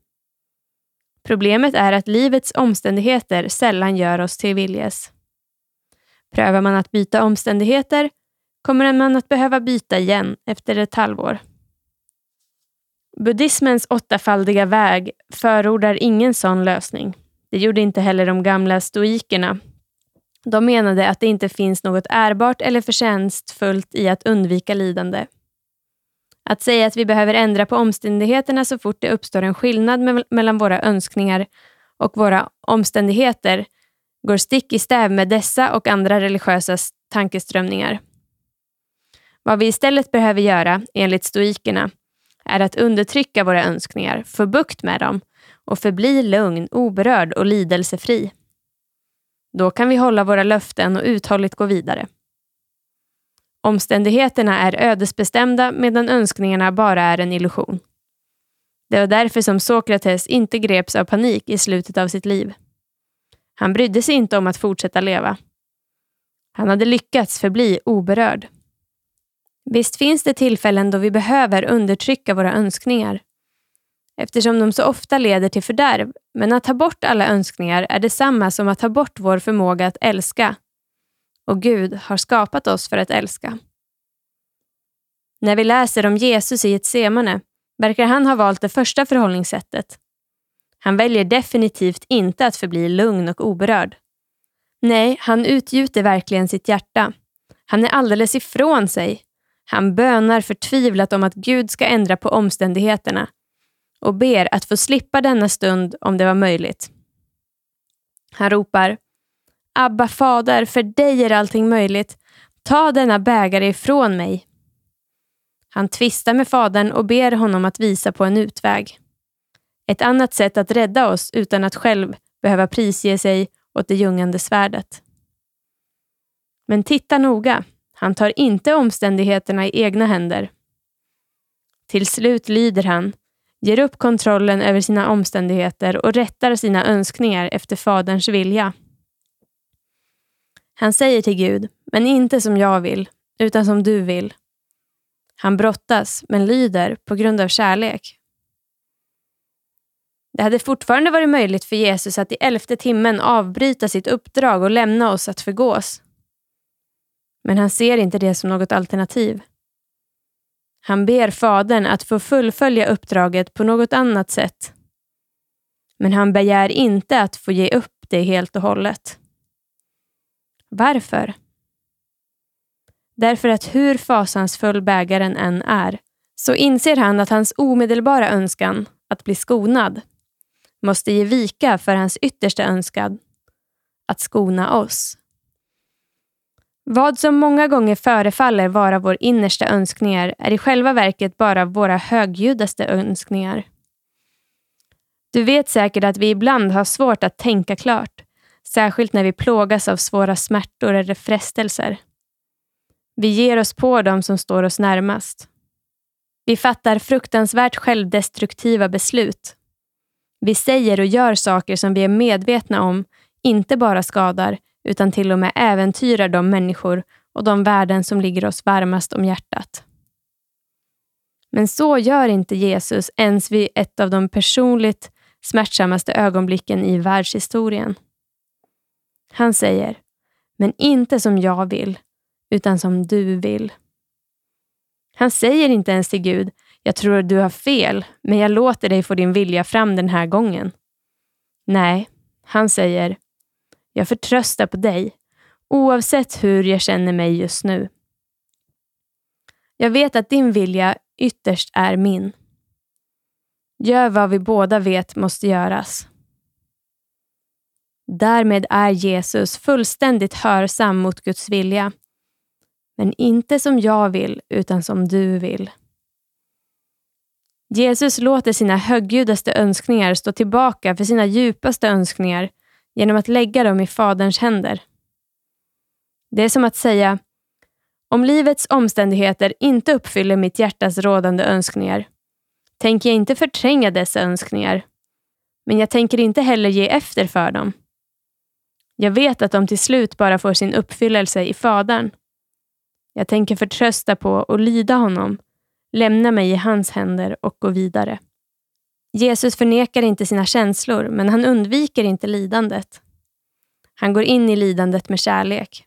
Problemet är att livets omständigheter sällan gör oss till viljes. Prövar man att byta omständigheter kommer man att behöva byta igen efter ett halvår. Buddhismens åttafaldiga väg förordar ingen sån lösning. Det gjorde inte heller de gamla stoikerna. De menade att det inte finns något ärbart eller förtjänstfullt i att undvika lidande. Att säga att vi behöver ändra på omständigheterna så fort det uppstår en skillnad me- mellan våra önskningar och våra omständigheter går stick i stäv med dessa och andra religiösa tankeströmningar. Vad vi istället behöver göra, enligt stoikerna, är att undertrycka våra önskningar, få bukt med dem och förbli lugn, oberörd och lidelsefri. Då kan vi hålla våra löften och uthålligt gå vidare. Omständigheterna är ödesbestämda medan önskningarna bara är en illusion. Det var därför som Sokrates inte greps av panik i slutet av sitt liv. Han brydde sig inte om att fortsätta leva. Han hade lyckats förbli oberörd. Visst finns det tillfällen då vi behöver undertrycka våra önskningar eftersom de så ofta leder till fördärv, men att ta bort alla önskningar är detsamma som att ta bort vår förmåga att älska. Och Gud har skapat oss för att älska. När vi läser om Jesus i ett semane verkar han ha valt det första förhållningssättet. Han väljer definitivt inte att förbli lugn och oberörd. Nej, han utgjuter verkligen sitt hjärta. Han är alldeles ifrån sig. Han bönar förtvivlat om att Gud ska ändra på omständigheterna och ber att få slippa denna stund om det var möjligt. Han ropar Abba fader, för dig är allting möjligt. Ta denna bägare ifrån mig. Han tvistar med fadern och ber honom att visa på en utväg. Ett annat sätt att rädda oss utan att själv behöva prisge sig åt det ljungande svärdet. Men titta noga, han tar inte omständigheterna i egna händer. Till slut lyder han, ger upp kontrollen över sina omständigheter och rättar sina önskningar efter Faderns vilja. Han säger till Gud, men inte som jag vill, utan som du vill. Han brottas, men lyder på grund av kärlek. Det hade fortfarande varit möjligt för Jesus att i elfte timmen avbryta sitt uppdrag och lämna oss att förgås. Men han ser inte det som något alternativ. Han ber Fadern att få fullfölja uppdraget på något annat sätt. Men han begär inte att få ge upp det helt och hållet. Varför? Därför att hur fasansfull bägaren än är, så inser han att hans omedelbara önskan, att bli skonad, måste ge vika för hans yttersta önskan, att skona oss. Vad som många gånger förefaller vara vår innersta önskningar är i själva verket bara våra högljuddaste önskningar. Du vet säkert att vi ibland har svårt att tänka klart, särskilt när vi plågas av svåra smärtor eller frestelser. Vi ger oss på dem som står oss närmast. Vi fattar fruktansvärt självdestruktiva beslut. Vi säger och gör saker som vi är medvetna om inte bara skadar, utan till och med äventyrar de människor och de värden som ligger oss varmast om hjärtat. Men så gör inte Jesus ens vid ett av de personligt smärtsammaste ögonblicken i världshistorien. Han säger, men inte som jag vill, utan som du vill. Han säger inte ens till Gud, jag tror att du har fel, men jag låter dig få din vilja fram den här gången. Nej, han säger, jag förtröstar på dig, oavsett hur jag känner mig just nu. Jag vet att din vilja ytterst är min. Gör vad vi båda vet måste göras. Därmed är Jesus fullständigt hörsam mot Guds vilja. Men inte som jag vill, utan som du vill. Jesus låter sina högljuddaste önskningar stå tillbaka för sina djupaste önskningar genom att lägga dem i Faderns händer. Det är som att säga, om livets omständigheter inte uppfyller mitt hjärtas rådande önskningar, tänker jag inte förtränga dessa önskningar, men jag tänker inte heller ge efter för dem. Jag vet att de till slut bara får sin uppfyllelse i Fadern. Jag tänker förtrösta på och lyda honom, lämna mig i hans händer och gå vidare. Jesus förnekar inte sina känslor, men han undviker inte lidandet. Han går in i lidandet med kärlek.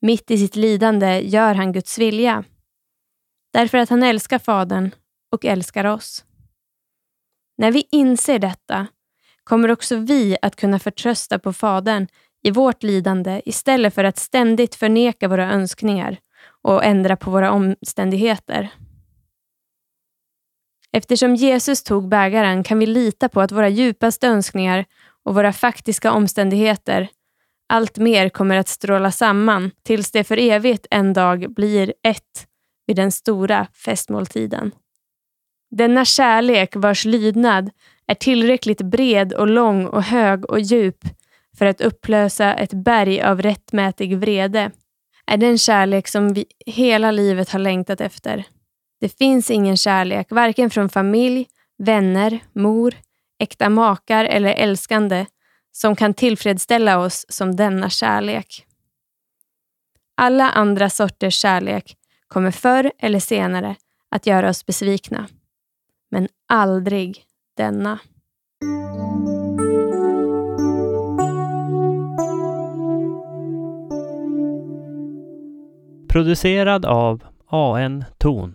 Mitt i sitt lidande gör han Guds vilja. Därför att han älskar Fadern och älskar oss. När vi inser detta kommer också vi att kunna förtrösta på Fadern i vårt lidande istället för att ständigt förneka våra önskningar och ändra på våra omständigheter. Eftersom Jesus tog bägaren kan vi lita på att våra djupaste önskningar och våra faktiska omständigheter allt mer kommer att stråla samman tills det för evigt en dag blir ett vid den stora festmåltiden. Denna kärlek vars lydnad är tillräckligt bred och lång och hög och djup för att upplösa ett berg av rättmätig vrede är den kärlek som vi hela livet har längtat efter. Det finns ingen kärlek, varken från familj, vänner, mor, äkta makar eller älskande som kan tillfredsställa oss som denna kärlek. Alla andra sorters kärlek kommer förr eller senare att göra oss besvikna. Men aldrig denna. Producerad av AN Ton.